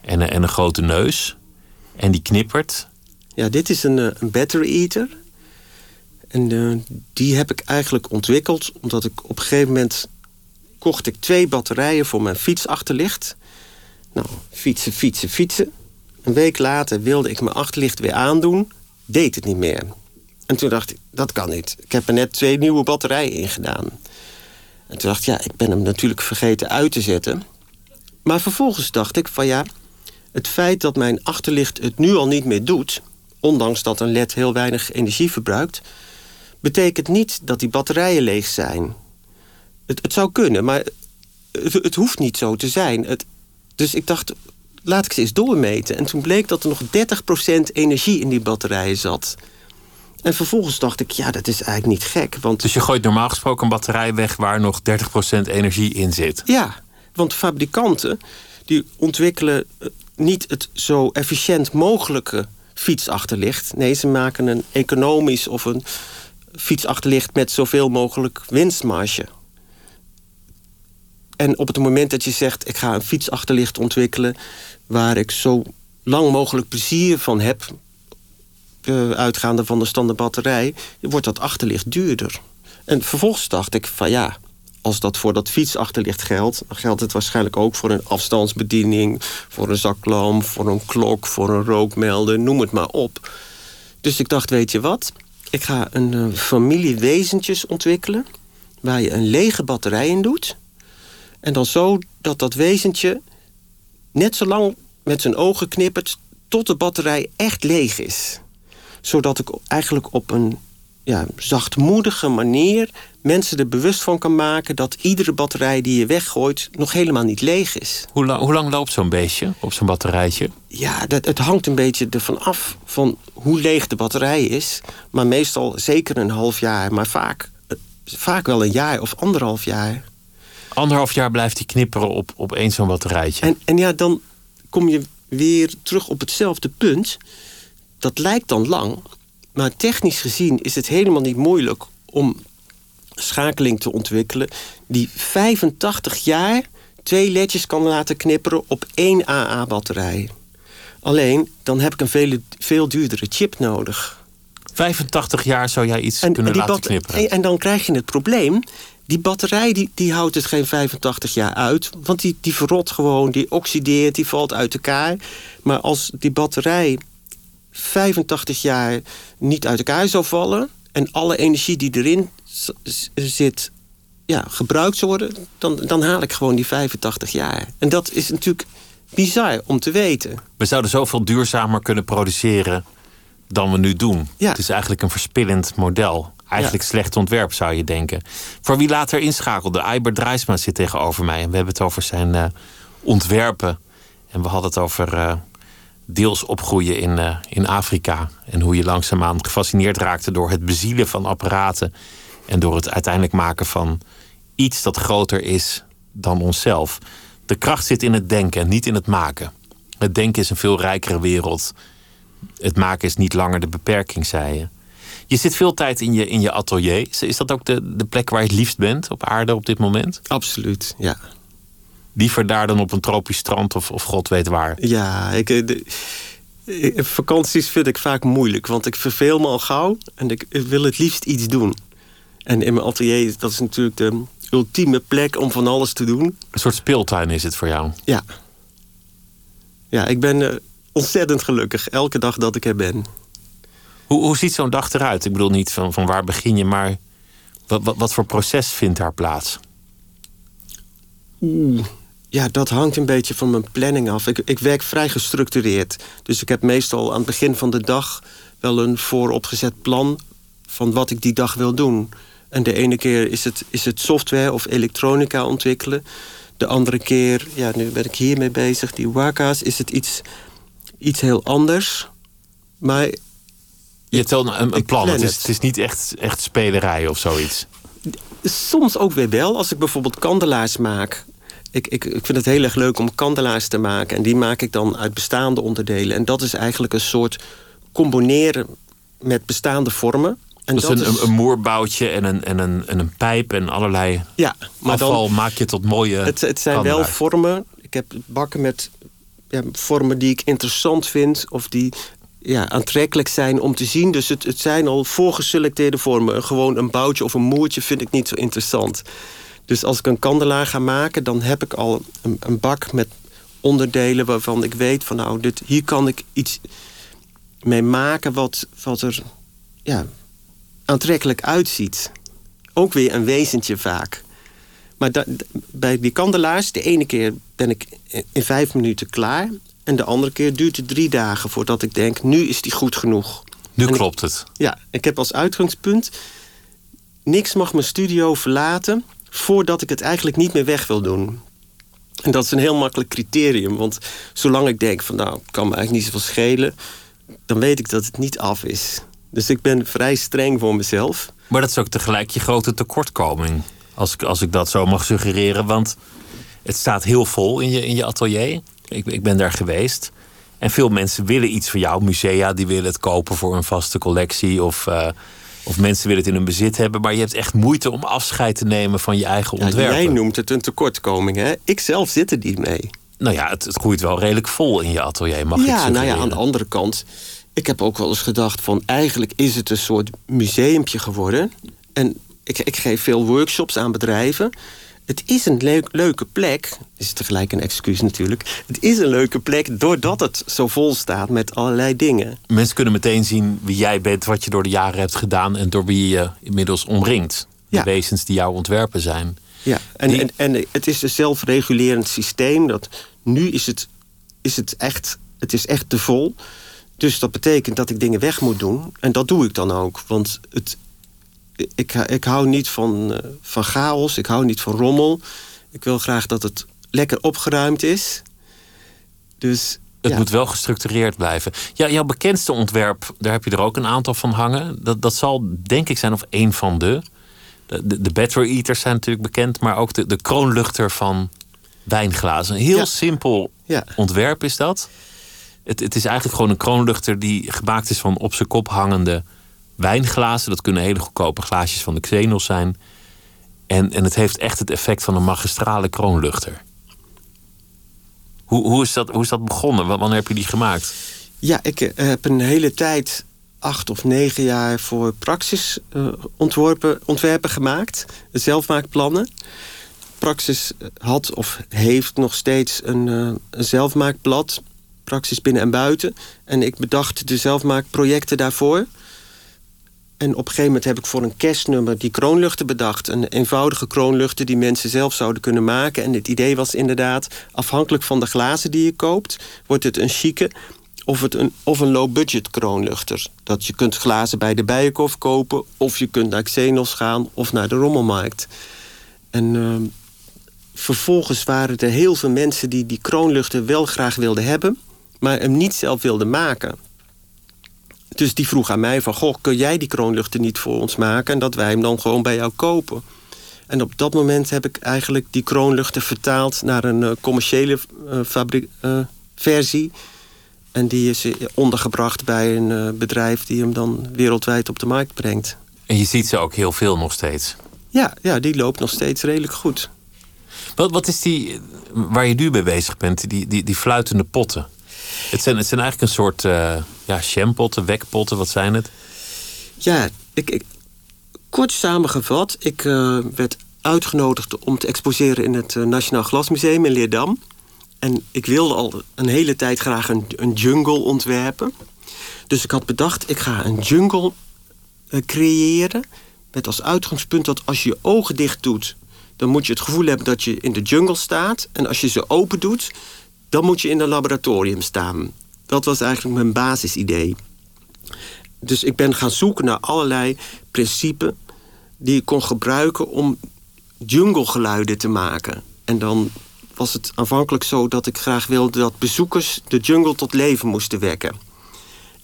en, en een grote neus. En die knippert. Ja, dit is een, eh, een battery eater. En uh, die heb ik eigenlijk ontwikkeld omdat ik op een gegeven moment kocht ik twee batterijen voor mijn fietsachterlicht. Nou, fietsen, fietsen, fietsen. Een week later wilde ik mijn achterlicht weer aandoen deed het niet meer. En toen dacht ik, dat kan niet. Ik heb er net twee nieuwe batterijen in gedaan. En toen dacht ik, ja, ik ben hem natuurlijk vergeten uit te zetten. Maar vervolgens dacht ik van ja, het feit dat mijn achterlicht het nu al niet meer doet... ondanks dat een led heel weinig energie verbruikt... betekent niet dat die batterijen leeg zijn. Het, het zou kunnen, maar het, het, hoeft niet zo te zijn. Het, dus ik dacht, laat ik ze eens doormeten. En toen bleek dat er nog 30% energie in die batterijen zat. En vervolgens dacht ik, ja, dat is eigenlijk niet gek. Want... Dus je gooit normaal gesproken een batterij weg waar nog 30% energie in zit? Ja, want fabrikanten die ontwikkelen eh, niet het zo efficiënt mogelijke fietsachterlicht. Nee, ze maken een economisch of een fietsachterlicht met zoveel mogelijk winstmarge. En op het moment dat je zegt, ik ga een fietsachterlicht ontwikkelen... waar ik zo lang mogelijk plezier van heb... Uh, uitgaande van de standaard batterij... wordt dat achterlicht duurder. En vervolgens dacht ik van ja, als dat voor dat fietsachterlicht geldt... dan geldt het waarschijnlijk ook voor een afstandsbediening... voor een zaklamp, voor een klok, voor een rookmelder, noem het maar op. Dus ik dacht, weet je wat? Ik ga een uh, familie wezentjes ontwikkelen... waar je een lege batterij in doet... En dan zo dat dat wezentje net zo lang met zijn ogen knippert... tot de batterij echt leeg is. Zodat ik eigenlijk op een ja, zachtmoedige manier mensen er bewust van kan maken... dat iedere batterij die je weggooit nog helemaal niet leeg is. Hoe, lang, hoe lang loopt zo'n beestje op zo'n batterijtje? Ja, dat, het hangt een beetje ervan af van hoe leeg de batterij is. Maar meestal zeker een half jaar, maar vaak, vaak wel een jaar of anderhalf jaar anderhalf jaar blijft hij knipperen op, op één zo'n batterijtje. En, en ja, dan kom je weer terug op hetzelfde punt. Dat lijkt dan lang, maar technisch gezien is het helemaal niet moeilijk om schakeling te ontwikkelen die 85 jaar twee ledjes kan laten knipperen op één AA-batterij. Alleen, dan heb ik een veel, veel duurdere chip nodig. 85 jaar zou jij iets kunnen laten knipperen. En, en, dan krijg je het probleem die batterij die, die houdt het geen 85 jaar uit. Want die, die verrot gewoon, die oxideert, die valt uit elkaar. Maar als die batterij 85 jaar niet uit elkaar zou vallen... en alle energie die erin zit ja, gebruikt zou worden... Dan, dan haal ik gewoon die 85 jaar. En dat is natuurlijk bizar om te weten. We zouden zoveel duurzamer kunnen produceren dan we nu doen. Ja. Het is eigenlijk een verspillend model. Eigenlijk slecht ontwerp, zou je denken. Voor wie later inschakelde, Iber Drijsma zit tegenover mij. En we hebben het over zijn uh, ontwerpen. En we hadden het over uh, deels opgroeien in, uh, in Afrika. En hoe je langzaamaan gefascineerd raakte door het bezielen van apparaten. En door het uiteindelijk maken van iets dat groter is dan onszelf. De kracht zit in het denken en niet in het maken. Het denken is een veel rijkere wereld. Het maken is niet langer de beperking, zei je. Je zit veel tijd in je, in je atelier. Is dat ook de, de plek waar je het liefst bent op aarde op dit moment? Absoluut, ja. Liever daar dan op een tropisch strand of, of god weet waar? Ja, ik, eh, de, vakanties vind ik vaak moeilijk, want ik verveel me al gauw en ik wil het liefst iets doen. En in mijn atelier, dat is natuurlijk de ultieme plek om van alles te doen. Een soort speeltuin is het voor jou? Ja. Ja, ik ben eh, ontzettend gelukkig elke dag dat ik er ben. Hoe, hoe ziet zo'n dag eruit? Ik bedoel niet van, van waar begin je, maar wat, wat, wat voor proces vindt daar plaats? Oeh, ja, dat hangt een beetje van mijn planning af. Ik, ik werk vrij gestructureerd. Dus ik heb meestal aan het begin van de dag wel een vooropgezet plan van wat ik die dag wil doen. En de ene keer is het, is het software of elektronica ontwikkelen. De andere keer, ja, nu ben ik hiermee bezig, die waka's, is het iets, iets heel anders. Maar. Je hebt wel een, een plan. Het is, het is niet echt, echt spelerij of zoiets. Soms ook weer wel. Als ik bijvoorbeeld kandelaars maak. Ik, ik, ik vind het heel erg leuk om kandelaars te maken. En die maak ik dan uit bestaande onderdelen. En dat is eigenlijk een soort combineren met bestaande vormen. En dus een, is... een, moerboutje en een, en, een, en een pijp en allerlei ja, maar afval dan, maak je tot mooie Het, het zijn wel vormen. Ik heb bakken met ja, vormen die ik interessant vind... of die ja, aantrekkelijk zijn om te zien. Dus het, het zijn al voorgeselecteerde vormen. Gewoon een boutje of een moertje vind ik niet zo interessant. Dus als ik een kandelaar ga maken... dan heb ik al een, een bak met onderdelen waarvan ik weet... van nou, dit, hier kan ik iets mee maken wat, wat er... Ja, aantrekkelijk uitziet. Ook weer een wezentje vaak. Maar bij die kandelaars, de ene keer ben ik in vijf minuten klaar. En de andere keer duurt het drie dagen voordat ik denk, nu is die goed genoeg. Nu klopt het. Ja, ik heb als uitgangspunt... niks mag mijn studio verlaten voordat ik het eigenlijk niet meer weg wil doen. En dat is een heel makkelijk criterium. Want zolang ik denk van nou, kan me eigenlijk niet zoveel schelen... dan weet ik dat het niet af is. Dus ik ben vrij streng voor mezelf. Maar dat is ook tegelijk je grote tekortkoming. Als ik, als ik dat zo mag suggereren. Want het staat heel vol in je, in je atelier. Ik, ik ben daar geweest. En veel mensen willen iets van jou. Musea die willen het kopen voor een vaste collectie. Of, uh, of mensen willen het in hun bezit hebben. Maar je hebt echt moeite om afscheid te nemen van je eigen ja, ontwerpen. Jij noemt het een tekortkoming. Hè? Ik zelf zit er niet mee. Nou ja, het, het groeit wel redelijk vol in je atelier, mag ja, ik nou ja, aan de andere kant ik heb ook wel eens gedacht van eigenlijk is het een soort museumpje geworden. En ik, ik geef veel workshops aan bedrijven. Het is een leuk, leuke plek. Is tegelijk een excuus natuurlijk. Het is een leuke plek doordat het zo vol staat met allerlei dingen. Mensen kunnen meteen zien wie jij bent, wat je door de jaren hebt gedaan en door wie je inmiddels omringt. De wezens die jouw ontwerpen zijn. Ja, en, en, en het is een zelfregulerend systeem. Dat nu is het, is het echt, het is echt te vol. Dus dat betekent dat ik dingen weg moet doen. En dat doe ik dan ook. Want het, ik, ik hou niet van, eh, van chaos. Ik hou niet van rommel. Ik wil graag dat het lekker opgeruimd is. Dus het moet wel gestructureerd blijven. Ja, jouw bekendste ontwerp, daar heb je er ook een aantal van hangen. Dat, dat zal denk ik zijn of één van de. De, de Battery Eaters zijn natuurlijk bekend, maar ook de, de kroonluchter van wijnglazen. Een heel simpel ja. ontwerp is dat. Het, het is eigenlijk gewoon een kroonluchter die gemaakt is van op zijn kop hangende wijnglazen. Dat kunnen hele goedkope glaasjes van de Xenos zijn. En, en het heeft echt het effect van een magistrale kroonluchter. Hoe, hoe, is, dat, hoe is dat begonnen? Wanneer heb je die gemaakt? Ja, ik eh, heb een hele tijd, acht of negen jaar, voor Praxis uh, ontworpen, ontwerpen gemaakt. Zelfmaakplannen. Praxis had of heeft nog steeds een, een zelfmaakblad praxis binnen en buiten. En ik bedacht de zelfmaakprojecten daarvoor. En op een gegeven moment heb ik voor een kerstnummer die kroonluchten bedacht. Een eenvoudige kroonluchten die mensen zelf zouden kunnen maken. En het idee was inderdaad, afhankelijk van de glazen die je koopt... wordt het een chique of, het een, of een low-budget kroonluchter. Dat je kunt glazen bij de Bijenkorf kopen... of je kunt naar Xenos gaan of naar de Rommelmarkt. En uh, vervolgens waren er heel veel mensen die die kroonluchten wel graag wilden hebben maar hem niet zelf wilde maken. Dus die vroeg aan mij van... goh, kun jij die kroonluchten niet voor ons maken... en dat wij hem dan gewoon bij jou kopen? En op dat moment heb ik eigenlijk die kroonluchten vertaald... naar een uh, commerciële uh, versie. En die is ondergebracht bij een bedrijf die hem dan wereldwijd op de markt brengt. En je ziet ze ook heel veel nog steeds? Ja, ja die loopt nog steeds redelijk goed. Wat, wat is die, waar je nu mee bezig bent, die, die, die fluitende potten? Het zijn, het zijn eigenlijk een soort uh, ja, jampotten, wekpotten, wat zijn het? Ja, ik, ik kort samengevat, ik uh, werd uitgenodigd om te exposeren in het uh, Nationaal Glasmuseum in Leerdam. En ik wilde al een hele tijd graag een, jungle ontwerpen. Dus ik had bedacht, ik ga een jungle creëren. Met als uitgangspunt dat als je je ogen dicht doet, dan moet je het gevoel hebben dat je in de jungle staat. En als je ze open doet, dan moet je in een laboratorium staan. Dat was eigenlijk mijn basisidee. Dus ik ben gaan zoeken naar allerlei principes die ik kon gebruiken om junglegeluiden te maken. En dan was het aanvankelijk zo dat ik graag wilde dat bezoekers de jungle tot leven moesten wekken.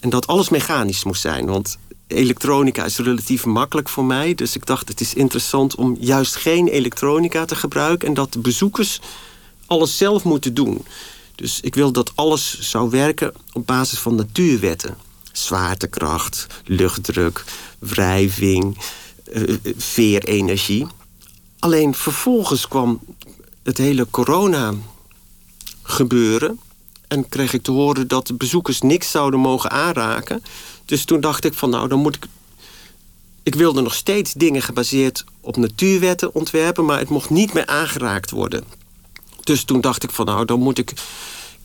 En dat alles mechanisch moest zijn, want elektronica is relatief makkelijk voor mij. Dus ik dacht, het is interessant om juist geen elektronica te gebruiken... en dat de bezoekers alles zelf moeten doen. Dus ik wil dat alles zou werken op basis van natuurwetten. Zwaartekracht, luchtdruk, wrijving, uh, veerenergie. Alleen vervolgens kwam het hele corona gebeuren... en kreeg ik te horen dat de bezoekers niks zouden mogen aanraken... Dus toen dacht ik van nou, dan moet ik... Ik wilde nog steeds dingen gebaseerd op natuurwetten ontwerpen... maar het mocht niet meer aangeraakt worden. Dus toen dacht ik van nou, dan moet ik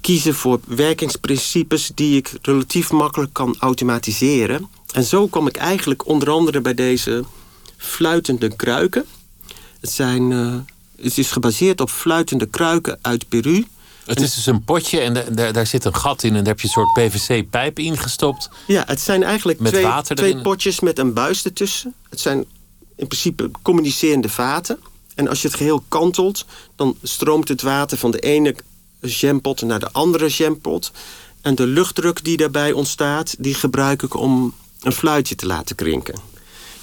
kiezen voor werkingsprincipes... die ik relatief makkelijk kan automatiseren. En zo kwam ik eigenlijk onder andere bij deze fluitende kruiken. Het, zijn, uh, het is gebaseerd op fluitende kruiken uit Peru... Het is dus een potje en daar, daar zit een gat in en daar heb je een soort PVC-pijp ingestopt. Ja, het zijn eigenlijk met twee, water twee potjes met een buis ertussen. Het zijn in principe communicerende vaten. En als je het geheel kantelt, dan stroomt het water van de ene jampot naar de andere jampot. En de luchtdruk die daarbij ontstaat, die gebruik ik om een fluitje te laten krinken.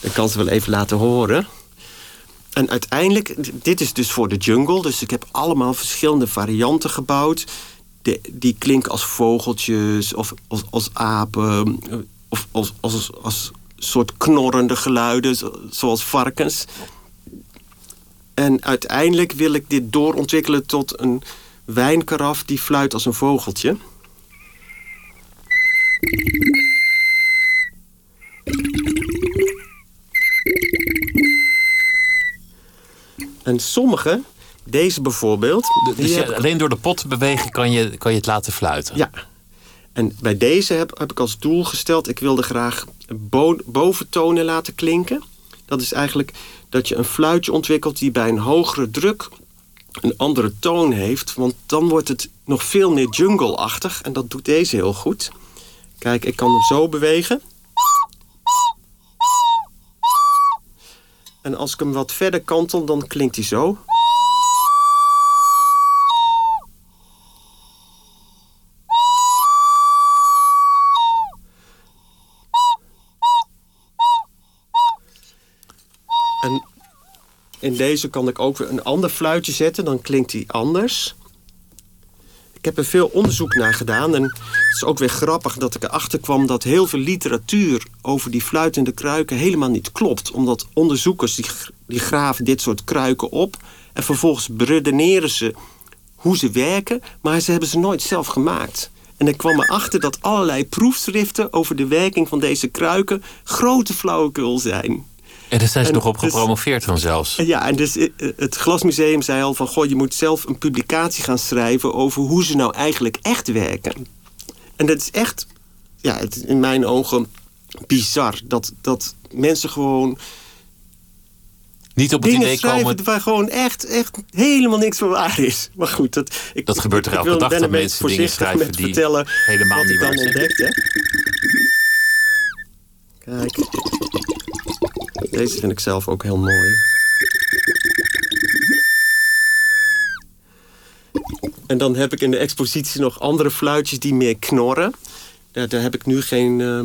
Ik kan ze wel even laten horen. En uiteindelijk, dit is dus voor de jungle. Dus ik heb allemaal verschillende varianten gebouwd. Die klinken als vogeltjes of als, als apen. Of als, als, als soort knorrende geluiden, zoals varkens. En uiteindelijk wil ik dit doorontwikkelen tot een wijnkaraf die fluit als een vogeltje. En sommige, deze bijvoorbeeld... Dus alleen door de pot te bewegen kan je, kan je het laten fluiten? Ja. En bij deze heb, heb ik als doel gesteld... ik wilde graag boventonen laten klinken. Dat is eigenlijk dat je een fluitje ontwikkelt... die bij een hogere druk een andere toon heeft. Want dan wordt het nog veel meer jungle-achtig. En dat doet deze heel goed. Kijk, ik kan hem zo bewegen. En als ik hem wat verder kantel, dan klinkt hij zo. In deze kan ik ook weer een ander fluitje zetten, dan klinkt hij anders. Ik heb er veel onderzoek naar gedaan. En het is ook weer grappig dat ik erachter kwam... dat heel veel literatuur over die fluitende kruiken helemaal niet klopt. Omdat onderzoekers die, die graven dit soort kruiken op... en vervolgens beredeneren ze hoe ze werken... maar ze hebben ze nooit zelf gemaakt. En ik kwam erachter dat allerlei proefschriften... over de werking van deze kruiken grote flauwekul zijn. En daar zijn ze nog op dus- gepromoveerd van zelfs. Ja, en dus eh, het Glasmuseum zei al van... goh, je moet zelf een publicatie gaan schrijven... over hoe ze nou eigenlijk echt werken. En dat is echt, ja, het in mijn ogen bizar. Dat, dat mensen gewoon... Niet op het idee komen... waar gewoon echt, echt helemaal niks van waar is. Maar goed, dat, ik, dat gebeurt er elke dag dat mensen dingen schrijven die vertellen helemaal niet waar zijn. Ontdekt, Kijk. Deze vind ik zelf ook heel mooi. En dan heb ik in de expositie nog andere fluitjes die meer knorren. Daar, daar heb ik nu geen, uh,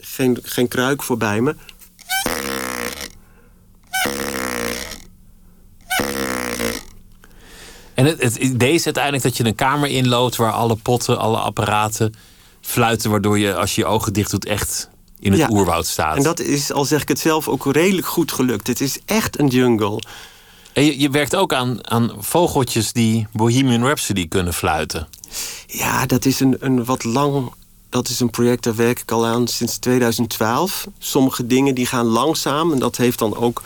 geen, geen kruik voor bij me. En het, idee is uiteindelijk dat je een kamer inloopt waar alle potten, alle apparaten fluiten, waardoor je als je je ogen dicht doet echt in het oerwoud staat. En dat is, al zeg ik het zelf, ook redelijk goed gelukt. Het is echt een jungle. En je, je werkt ook aan, aan vogeltjes die Bohemian Rhapsody kunnen fluiten. Ja, dat is een, een wat lang. Dat is een project, daar werk ik al aan sinds 2012. Sommige dingen die gaan langzaam. En dat heeft dan ook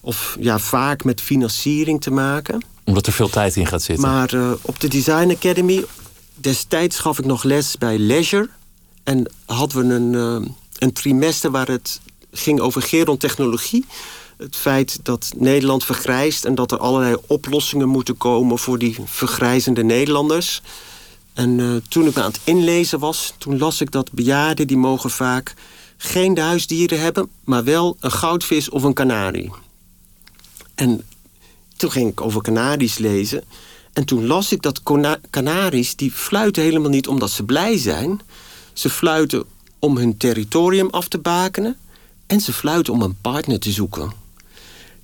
of ja, vaak met financiering te maken. Omdat er veel tijd in gaat zitten. Maar uh, op de Design Academy, destijds gaf ik nog les bij Leisure. En hadden we een, uh, een trimester waar het ging over gerontechnologie. Het feit dat Nederland vergrijst en dat er allerlei oplossingen moeten komen voor die vergrijzende Nederlanders. En uh, toen ik aan het inlezen was, toen las ik dat bejaarden die mogen vaak geen huisdieren hebben, maar wel een goudvis of een kanarie. En toen ging ik over kanaries lezen. En toen las ik dat kanaries, die fluiten helemaal niet omdat ze blij zijn. Ze fluiten om hun territorium af te bakenen. En ze fluiten om een partner te zoeken.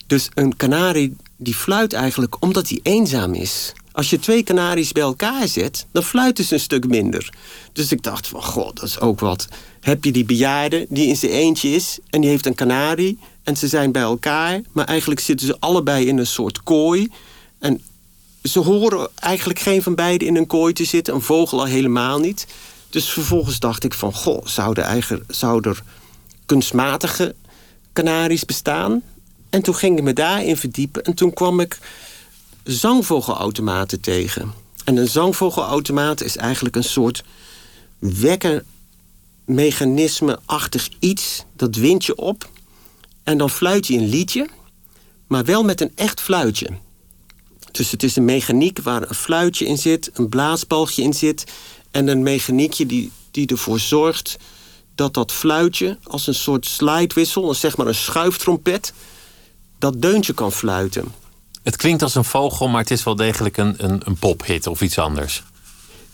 Dus een kanarie die fluit eigenlijk omdat hij eenzaam is. Als je twee kanaries bij elkaar zet, dan fluiten ze een stuk minder. Dus ik dacht van, god, dat is ook wat. Heb je die bejaarde die in zijn eentje is en die heeft een kanarie... en ze zijn bij elkaar, maar eigenlijk zitten ze allebei in een soort kooi... en ze horen eigenlijk geen van beiden in een kooi te zitten. Een vogel al helemaal niet. Dus vervolgens dacht ik van... goh, zou er, eigen, zou er kunstmatige kanaries bestaan? En toen ging ik me daarin verdiepen. En toen kwam ik zangvogelautomaten tegen. En een zangvogelautomaat is eigenlijk een soort wekkermechanisme-achtig iets. Dat wint je op. En dan fluit je een liedje. Maar wel met een echt fluitje. Dus het is een mechaniek waar een fluitje in zit, een blaasbalgje in zit. En een mechaniekje die, die ervoor zorgt dat dat fluitje als een soort slidewissel, zeg maar een schuiftrompet, dat deuntje kan fluiten. Het klinkt als een vogel, maar het is wel degelijk een, een, een pophit of iets anders.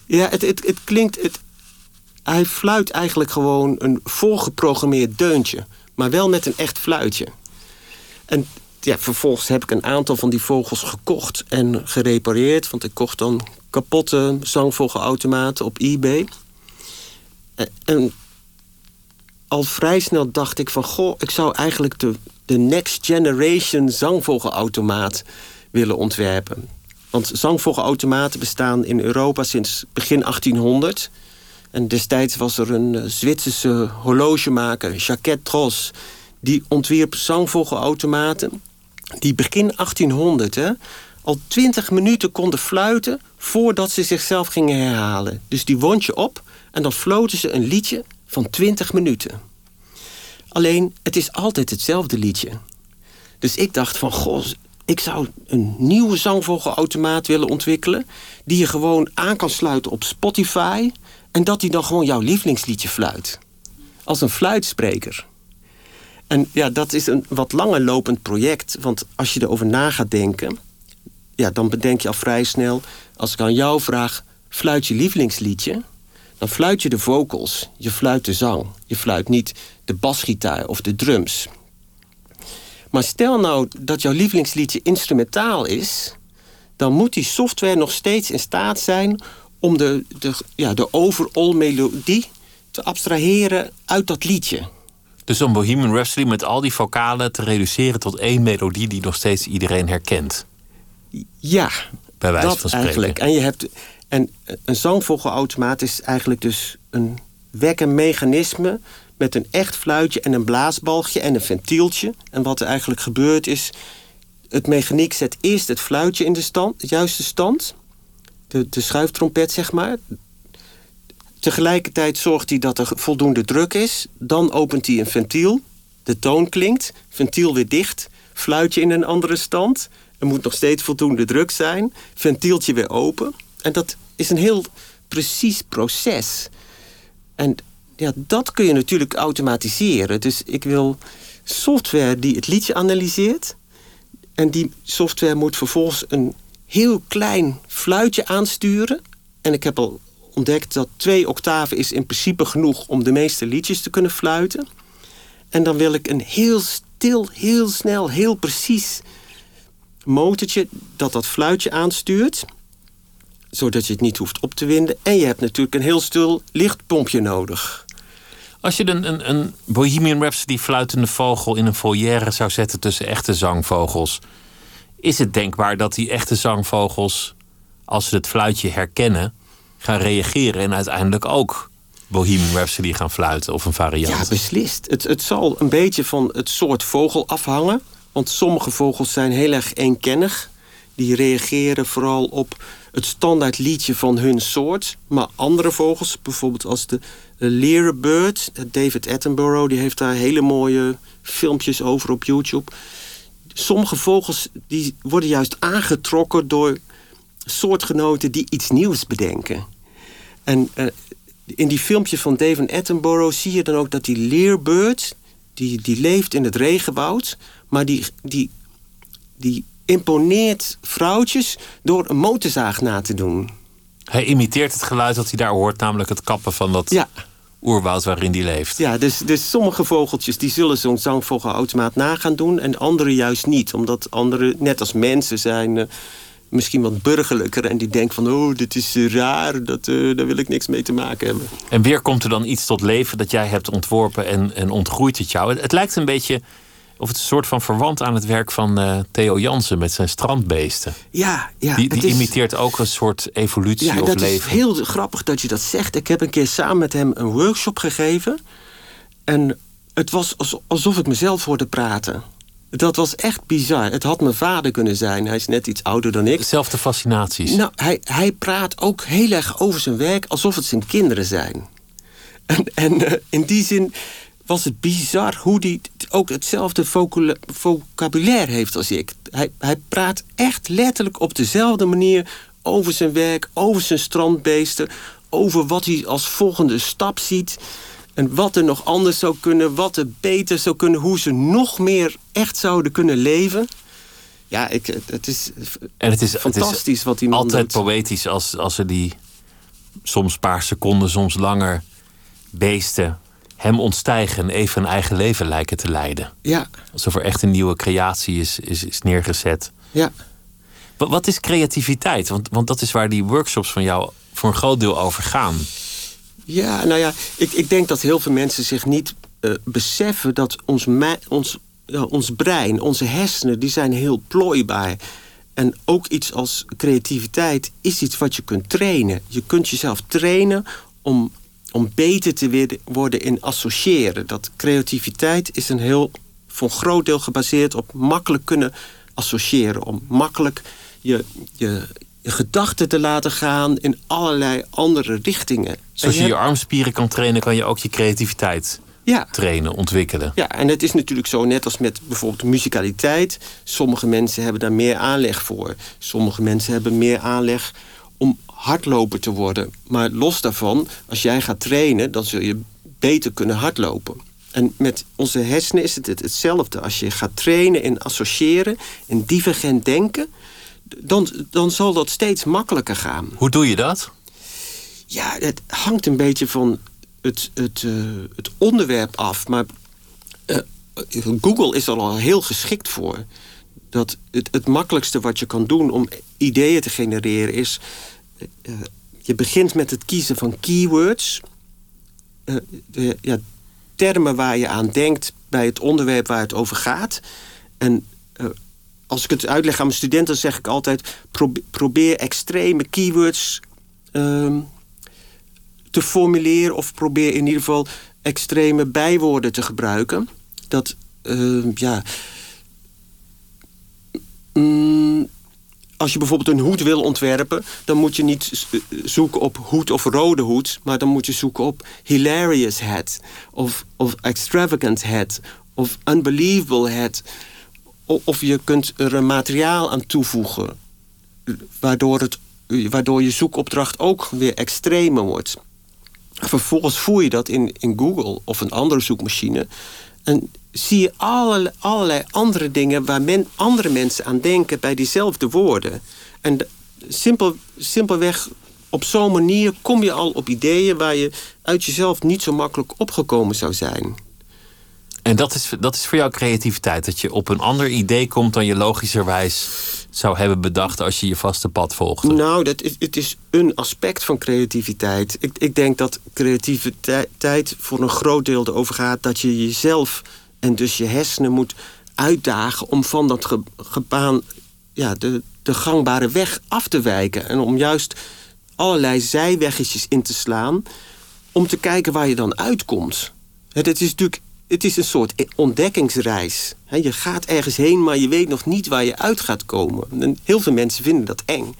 Ja, het, het, het klinkt. Het, hij fluit eigenlijk gewoon een voorgeprogrammeerd deuntje, maar wel met een echt fluitje. En ja, vervolgens heb ik een aantal van die vogels gekocht en gerepareerd. Want ik kocht dan kapotte zangvogelautomaten op eBay. En al vrij snel dacht ik van... goh, ik zou eigenlijk de, de next generation zangvogelautomaat willen ontwerpen. Want zangvogelautomaten bestaan in Europa sinds begin 1800. En destijds was er een eh, Zwitserse horlogemaker, Jacquet Tros... die ontwierp zangvogelautomaten die begin 1800 hè, al 20 minuten konden fluiten... voordat ze zichzelf gingen herhalen. Dus die wond je op en dan floten ze een liedje van 20 minuten. Alleen, het is altijd hetzelfde liedje. Dus ik dacht van, goh, ik zou een nieuwe zangvogelautomaat willen ontwikkelen... die je gewoon aan kan sluiten op Spotify... en dat die dan gewoon jouw lievelingsliedje fluit. Als een fluitspreker. En ja, dat is een wat langer lopend project. Want als je erover na gaat denken... Ja, dan bedenk je al vrij snel... als ik aan jou vraag, fluit je lievelingsliedje dan fluit je de vocals, je fluit de zang. Je fluit niet de basgitaar of de drums. Maar stel nou dat jouw lievelingsliedje instrumentaal is... dan moet die software nog steeds in staat zijn... om de, de, ja, de overall melodie te abstraheren uit dat liedje. Dus om Bohemian Rhapsody met al die vocalen te reduceren... tot één melodie die nog steeds iedereen herkent. Ja, bij wijze van spreken. eigenlijk. En je hebt en een zangvogelautomaat is eigenlijk dus een wekkermechanisme met een echt fluitje en een blaasbalgje en een ventieltje. En wat er eigenlijk gebeurt is, het mechaniek zet eerst het fluitje in de, stand, de juiste stand. De, de schuiftrompet, zeg maar. Tegelijkertijd zorgt hij dat er voldoende druk is. Dan opent hij een ventiel. De toon klinkt. Ventiel weer dicht. Fluitje in een andere stand. Er moet nog steeds voldoende druk zijn. Ventieltje weer open. En dat is een heel precies proces. En ja, dat kun je natuurlijk automatiseren. Dus ik wil software die het liedje analyseert. En die software moet vervolgens een heel klein fluitje aansturen. En ik heb al ontdekt dat twee octaven is in principe genoeg om de meeste liedjes te kunnen fluiten. En dan wil ik een heel stil, heel snel, heel precies motortje dat dat fluitje aanstuurt. Zodat je het niet hoeft op te winden. En je hebt natuurlijk een heel stil lichtpompje nodig. Als je een, een, een Bohemian Rhapsody fluitende vogel in een volière zou zetten tussen echte zangvogels, is het denkbaar dat die echte zangvogels, als ze het fluitje herkennen, gaan reageren en uiteindelijk ook Bohemian Rhapsody gaan fluiten of een variant? Ja, beslist. Het, het zal een beetje van het soort vogel afhangen. Want sommige vogels zijn heel erg eenkennig. Die reageren vooral op het standaard liedje van hun soort. Maar andere vogels, bijvoorbeeld als de Lyrebird... David Attenborough, die heeft daar hele mooie filmpjes over op YouTube. Sommige vogels die worden juist aangetrokken door soortgenoten die iets nieuws bedenken. En uh, in die filmpjes van David Attenborough zie je dan ook dat die Lyrebird... die, die leeft in het regenwoud, maar die, die, die imponeert vrouwtjes door een motorzaag na te doen. Hij imiteert het geluid dat hij daar hoort, namelijk het kappen van dat ja. oerwoud waarin hij leeft. Ja, dus, dus sommige vogeltjes die zullen zo'n zangvogelautomaat na gaan doen en andere juist niet. Omdat andere, net als mensen zijn, uh, misschien wat burgerlijker en die denken van oh, dit is raar, dat, uh, daar wil ik niks mee te maken hebben. En weer komt er dan iets tot leven dat jij hebt ontworpen en, en ontgroeit het jou. Het, het lijkt een beetje of het is een soort van verwant aan het werk van uh, Theo Jansen met zijn strandbeesten. Ja, ja. Die, die imiteert ook een soort evolutie ja, of dat leven. is heel grappig dat je dat zegt. Ik heb een keer samen met hem een workshop gegeven. En het was alsof ik mezelf hoorde praten. Dat was echt bizar. Het had mijn vader kunnen zijn. Hij is net iets ouder dan ik. Dezelfde fascinaties. Nou, hij, hij praat ook heel erg over zijn werk alsof het zijn kinderen zijn. En, en uh, in die zin was het bizar hoe hij ook hetzelfde vocabulaire heeft als ik. Hij, hij praat echt letterlijk op dezelfde manier over zijn werk, over zijn strandbeesten, over wat hij als volgende stap ziet. En wat er nog anders zou kunnen, wat er beter zou kunnen, hoe ze nog meer echt zouden kunnen leven. Ja, ik, het is, en het is fantastisch het is wat hij man Altijd doet. poëtisch als, als er die soms een paar seconden, soms langer beesten hem ontstijgen en even een eigen leven lijken te leiden. Ja. Alsof er echt een nieuwe creatie is, is, is neergezet. Ja. Wat, wat is creativiteit? Want, want dat is waar die workshops van jou voor een groot deel over gaan. Ja, nou ja, ik, ik denk dat heel veel mensen zich niet uh, beseffen dat ons, ons, uh, ons brein, onze hersenen, die zijn heel plooibaar. En ook iets als creativiteit is iets wat je kunt trainen. Je kunt jezelf trainen om om beter te worden in associëren. Dat creativiteit is een heel, voor een groot deel gebaseerd op makkelijk kunnen associëren. Om makkelijk je, je, je gedachten te laten gaan in allerlei andere richtingen. Zoals je je, je armspieren kan trainen, kan je ook je creativiteit ja. trainen, ontwikkelen. Ja, en het is natuurlijk zo, net als met bijvoorbeeld musicaliteit. Sommige mensen hebben daar meer aanleg voor. Sommige mensen hebben meer aanleg om hardloper te worden. Maar los daarvan, als jij gaat trainen, dan zul je beter kunnen hardlopen. En met onze hersenen is het hetzelfde. Als je gaat trainen in associëren, in divergent denken... Dan, dan zal dat steeds makkelijker gaan. Hoe doe je dat? Ja, het hangt een beetje van het, het, uh, het onderwerp af. Maar uh, Google is er al heel geschikt voor. Dat het, het makkelijkste wat je kan doen om ideeën te genereren is je begint met het kiezen van keywords. Uh, de, ja, termen waar je aan denkt bij het onderwerp waar het over gaat. En uh, als ik het uitleg aan mijn studenten, zeg ik altijd: probeer, extreme keywords ehm, te formuleren, of probeer in ieder geval extreme bijwoorden te gebruiken. Dat, ehm, ja. Als je bijvoorbeeld een hoed wil ontwerpen... dan moet je niet zoeken op hoed of rode hoed... maar dan moet je zoeken op hilarious hat... of, of extravagant hat... of unbelievable hat... of je kunt er een materiaal aan toevoegen... waardoor, het, waardoor je zoekopdracht ook weer extremer wordt. Vervolgens voer je dat in, in Google of een andere zoekmachine... en zie je allerlei, allerlei andere dingen waar men, andere mensen aan denken bij diezelfde woorden. En simpel, simpelweg op zo'n manier kom je al op ideeën waar je uit jezelf niet zo makkelijk opgekomen zou zijn. En dat is, dat is voor jou creativiteit. Dat je op een ander idee komt dan je logischerwijs zou hebben bedacht als je je vaste pad volgde. Nou, dat is, het is een aspect van creativiteit. Ik, ik denk dat creativiteit voor een groot deel erover gaat dat je jezelf en dus je hersenen moet uitdagen om van dat ge, gebaan, ja, de, de gangbare weg af te wijken. En om juist allerlei zijweggetjes in te slaan om te kijken waar je dan uitkomt. Het is natuurlijk het is een soort ontdekkingsreis. Je gaat ergens heen, maar je weet nog niet waar je uit gaat komen. En heel veel mensen vinden dat eng.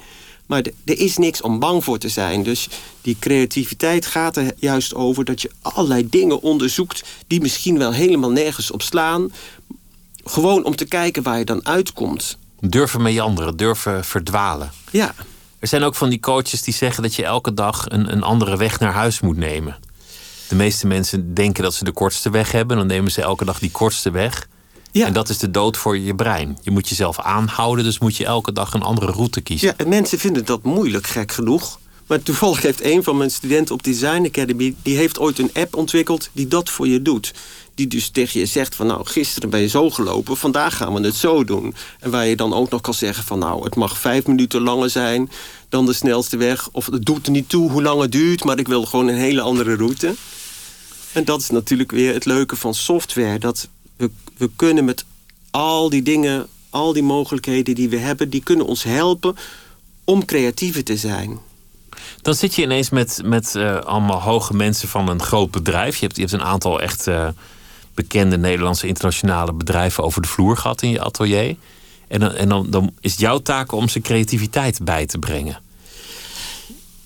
Maar er is niks om bang voor te zijn. Dus die creativiteit gaat er juist over dat je allerlei dingen onderzoekt... die misschien wel helemaal nergens op slaan. Gewoon om te kijken waar je dan uitkomt. Durven meanderen, durven verdwalen. Ja. Er zijn ook van die coaches die zeggen dat je elke dag een, een andere weg naar huis moet nemen. De meeste mensen denken dat ze de kortste weg hebben. Dan nemen ze elke dag die kortste weg. Ja. En dat is de dood voor je brein. Je moet jezelf aanhouden, dus moet je elke dag een andere route kiezen. Ja, en mensen vinden dat moeilijk, gek genoeg. Maar toevallig heeft een van mijn studenten op Design Academy... die heeft ooit een app ontwikkeld die dat voor je doet. Die dus tegen je zegt van nou, gisteren ben je zo gelopen... vandaag gaan we het zo doen. En waar je dan ook nog kan zeggen van nou, het mag vijf minuten langer zijn... dan de snelste weg. Of het doet er niet toe hoe lang het duurt... maar ik wil gewoon een hele andere route. En dat is natuurlijk weer het leuke van software. Dat we, kunnen met al die dingen, al die mogelijkheden die we hebben... die kunnen ons helpen om creatiever te zijn. Dan zit je ineens met, met uh, allemaal hoge mensen van een groot bedrijf. Je hebt, je hebt een aantal echt uh, bekende Nederlandse internationale bedrijven over de vloer gehad in je atelier. En, dan, en dan, dan is jouw taak om ze creativiteit bij te brengen.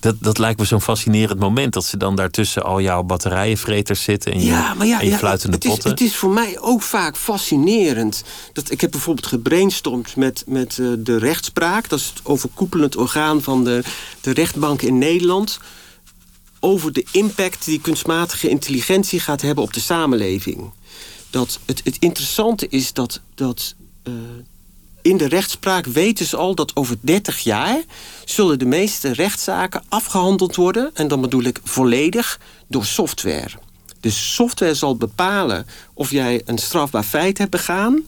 Dat, dat lijkt me zo'n fascinerend moment. Dat ze dan daartussen al jouw batterijenvreters zitten. En je, ja, maar ja, en je ja, fluitende het is, potten. Het is voor mij ook vaak fascinerend. Dat, ik heb bijvoorbeeld gebrainstormd met, met uh, de rechtspraak. Dat is het overkoepelend orgaan van de, de rechtbank in Nederland. Over de impact die kunstmatige intelligentie gaat hebben op de samenleving. Dat het, het interessante is dat, dat uh, in de rechtspraak weten ze al dat over 30 jaar... zullen de meeste rechtszaken afgehandeld worden... en dan bedoel ik volledig door software. Dus software zal bepalen of jij een strafbaar feit hebt begaan...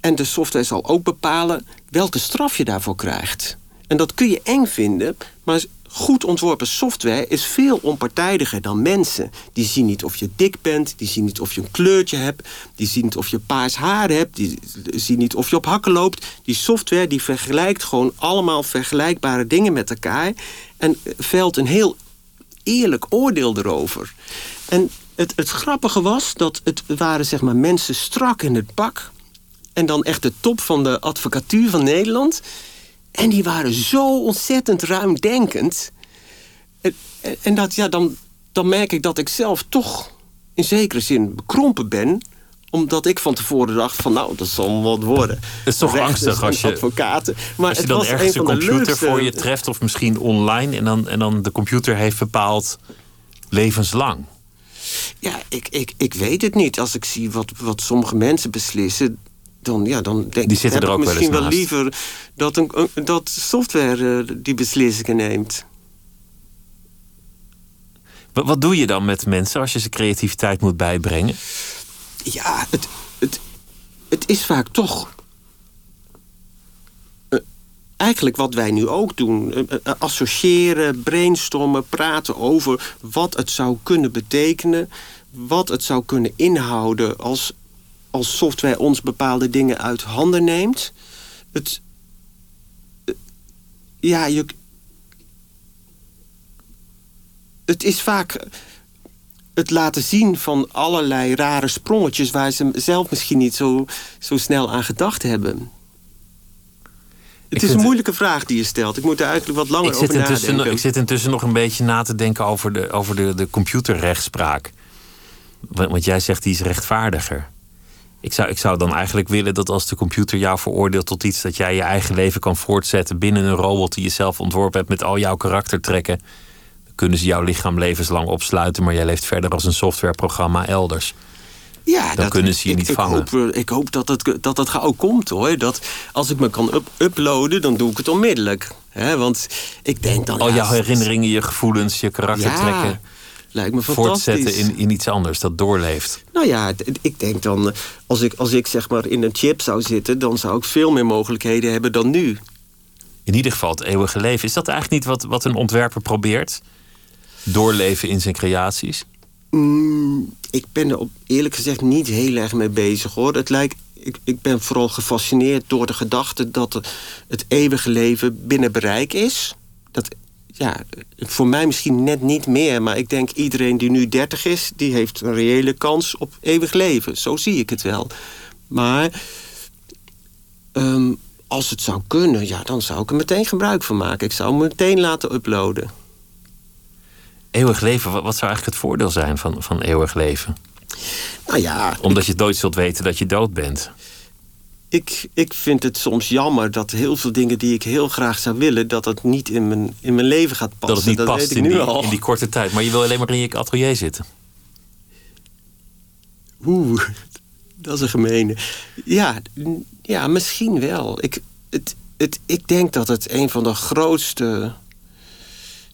en de software zal ook bepalen welke straf je daarvoor krijgt. En dat kun je eng vinden, maar goed ontworpen software is veel onpartijdiger dan mensen. Die zien niet of je dik bent, die zien niet of je een kleurtje hebt... die zien niet of je paars haar hebt, die zien niet of je op hakken loopt. Die software die vergelijkt gewoon allemaal vergelijkbare dingen met elkaar... en velt een heel eerlijk oordeel erover. En het, het grappige was dat het waren zeg maar, mensen strak in het pak... en dan echt de top van de advocatuur van Nederland... En die waren zo ontzettend ruimdenkend. En, en dat, ja, dan, dan merk ik dat ik zelf toch in zekere zin bekrompen ben omdat ik van tevoren dacht van nou, dat zal wat worden. Het is toch angstig als je, advocaten. Maar als je het dan was ergens een, computer leukste... voor je treft... of misschien online en dan, en dan de computer heeft bepaald levenslang. Ja, ik, ik, ik weet het niet. Als ik zie wat, wat sommige mensen beslissen dan, ja, dan denk die zitten er ook ik misschien wel, wel, liever dat, een, dat software uh, die beslissingen neemt. Wat, doe je dan met mensen als je ze creativiteit moet bijbrengen? Ja, het, het, het is vaak toch uh, eigenlijk wat wij nu ook doen. Uh, associëren, brainstormen, praten over wat het zou kunnen betekenen. Wat het zou kunnen inhouden als als software ons bepaalde dingen uit handen neemt. Het, ja, je, het is vaak het laten zien van allerlei rare sprongetjes... waar ze zelf misschien niet zo, zo snel aan gedacht hebben. Het is een moeilijke vraag die je stelt. Ik moet er eigenlijk wat langer over nadenken. ik zit intussen nog een beetje na te denken over de, over de, de computerrechtspraak. Want jij zegt die is rechtvaardiger. Ik zou, ik zou dan eigenlijk willen dat als de computer jou veroordeelt tot iets, dat jij je eigen leven kan voortzetten binnen een robot die je zelf ontworpen hebt met al jouw karaktertrekken. Dan kunnen ze jouw lichaam levenslang opsluiten, maar jij leeft verder als een softwareprogramma elders. Ja, dan dat, kunnen ze je ik, niet ik vangen. Hoop, ik hoop dat het, dat het gauw komt hoor. Dat als ik me kan up uploaden, dan doe ik het onmiddellijk. He, want ik denk dan. Al ja, jouw herinneringen, je gevoelens, je karaktertrekken. Lijkt me fantastisch. Voortzetten in, in iets anders, dat doorleeft. Nou ja, ik denk dan, als ik, als ik zeg maar in een chip zou zitten... dan zou ik veel meer mogelijkheden hebben dan nu. In ieder geval het eeuwige leven. Is dat eigenlijk niet wat, wat een ontwerper probeert? Doorleven in zijn creaties? Mm, ik ben er op, eerlijk gezegd niet heel erg mee bezig hoor. Het lijkt, ik, ik ben vooral gefascineerd door de gedachte dat het eeuwige leven binnen bereik is. Dat, ja, voor mij misschien net niet meer, maar ik denk iedereen die nu 30 is, die heeft een reële kans op eeuwig leven. Zo zie ik het wel. Maar ehm, als het zou kunnen, ja, dan zou ik er meteen gebruik van maken. Ik zou hem meteen laten uploaden. Eeuwig leven, wat zou eigenlijk het voordeel zijn van, van eeuwig leven? Nou ja. Omdat je nooit zult weten dat je dood bent. Ik, ik vind het soms jammer dat heel veel dingen die ik heel graag zou willen, dat dat niet in mijn, in mijn leven gaat passen. Dat het niet past in die, in die korte tijd. Maar je wil alleen maar in je atelier zitten. Oeh, dat is een gemene. Ja, ja misschien wel. Ik, het, het, ik denk dat het een van de grootste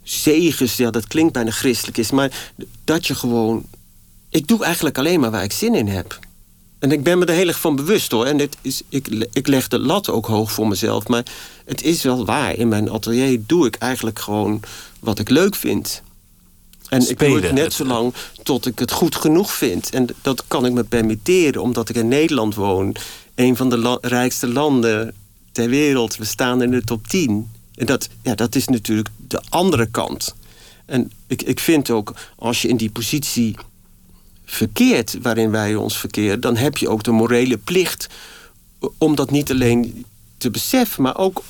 zegens, ja, dat klinkt bijna christelijk is, maar dat je gewoon. Ik doe eigenlijk alleen maar waar ik zin in heb. En ik ben me er heel erg van bewust hoor. En dit is, ik, ik leg de lat ook hoog voor mezelf. Maar het is wel waar. In mijn atelier doe ik eigenlijk gewoon wat ik leuk vind. En Spelen. ik doe het net zo lang tot ik het goed genoeg vind. En dat kan ik me permitteren, omdat ik in Nederland woon. Een van de rijkste landen ter wereld. We staan in de top 10. En dat, ja, dat is natuurlijk de andere kant. En ik, ik vind ook, als je in die positie verkeert waarin wij ons verkeren, dan heb je ook de morele plicht om dat niet alleen te beseffen, maar ook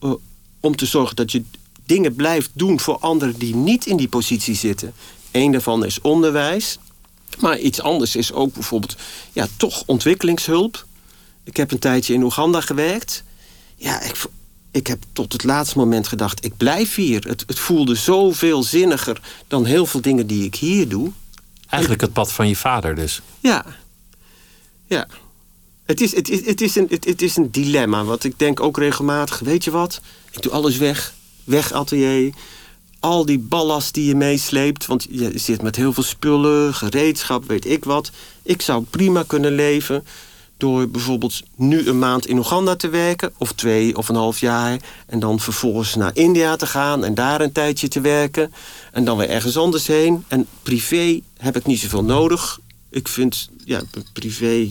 uh, om te zorgen dat je dingen blijft doen voor anderen die niet in die positie zitten. Eén daarvan is onderwijs. Maar iets anders is ook bijvoorbeeld ja, toch ontwikkelingshulp. Ik heb een tijdje in Oeganda gewerkt. Ja, ik, ik heb tot het laatste moment gedacht, ik blijf hier. Het, het voelde zoveel zinniger dan heel veel dingen die ik hier doe. Eigenlijk het pad van je vader dus. Ja. Ja. Het is, het, is, het, is een, het, het is een dilemma. Wat ik denk ook regelmatig. Weet je wat? Ik doe alles weg. Weg atelier. Al die ballast die je meesleept. Want je zit met heel veel spullen, gereedschap, weet ik wat. Ik zou prima kunnen leven door bijvoorbeeld nu een maand in Oeganda te werken, of twee of een half jaar, en dan vervolgens naar India te gaan en daar een tijdje te werken, en dan weer ergens anders heen. En privé heb ik niet zoveel nodig. Ik vind, ja, privé,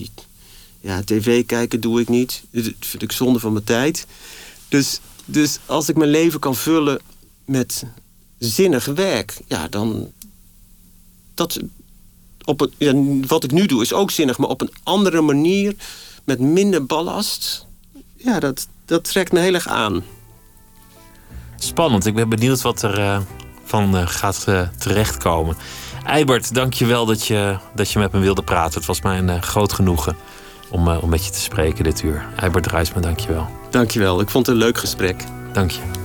ja, tv kijken doe ik niet. Dat vind ik zonde van mijn tijd. Dus, dus als ik mijn leven kan vullen met zinnig werk, ja, dan. Dat, op ja, wat ik nu doe is ook zinnig, maar op een andere manier, met minder ballast. Ja, dat, dat trekt me heel erg aan. Spannend. Ik ben benieuwd wat er uh, van uh, gaat uh, terechtkomen. Eibert, dank je wel dat je, dat je met me wilde praten. Het was mij een groot genoegen om, om met je te spreken dit uur. Eibert Druisman, dank je wel. Dank je wel. Ik vond het een leuk gesprek. Dank je.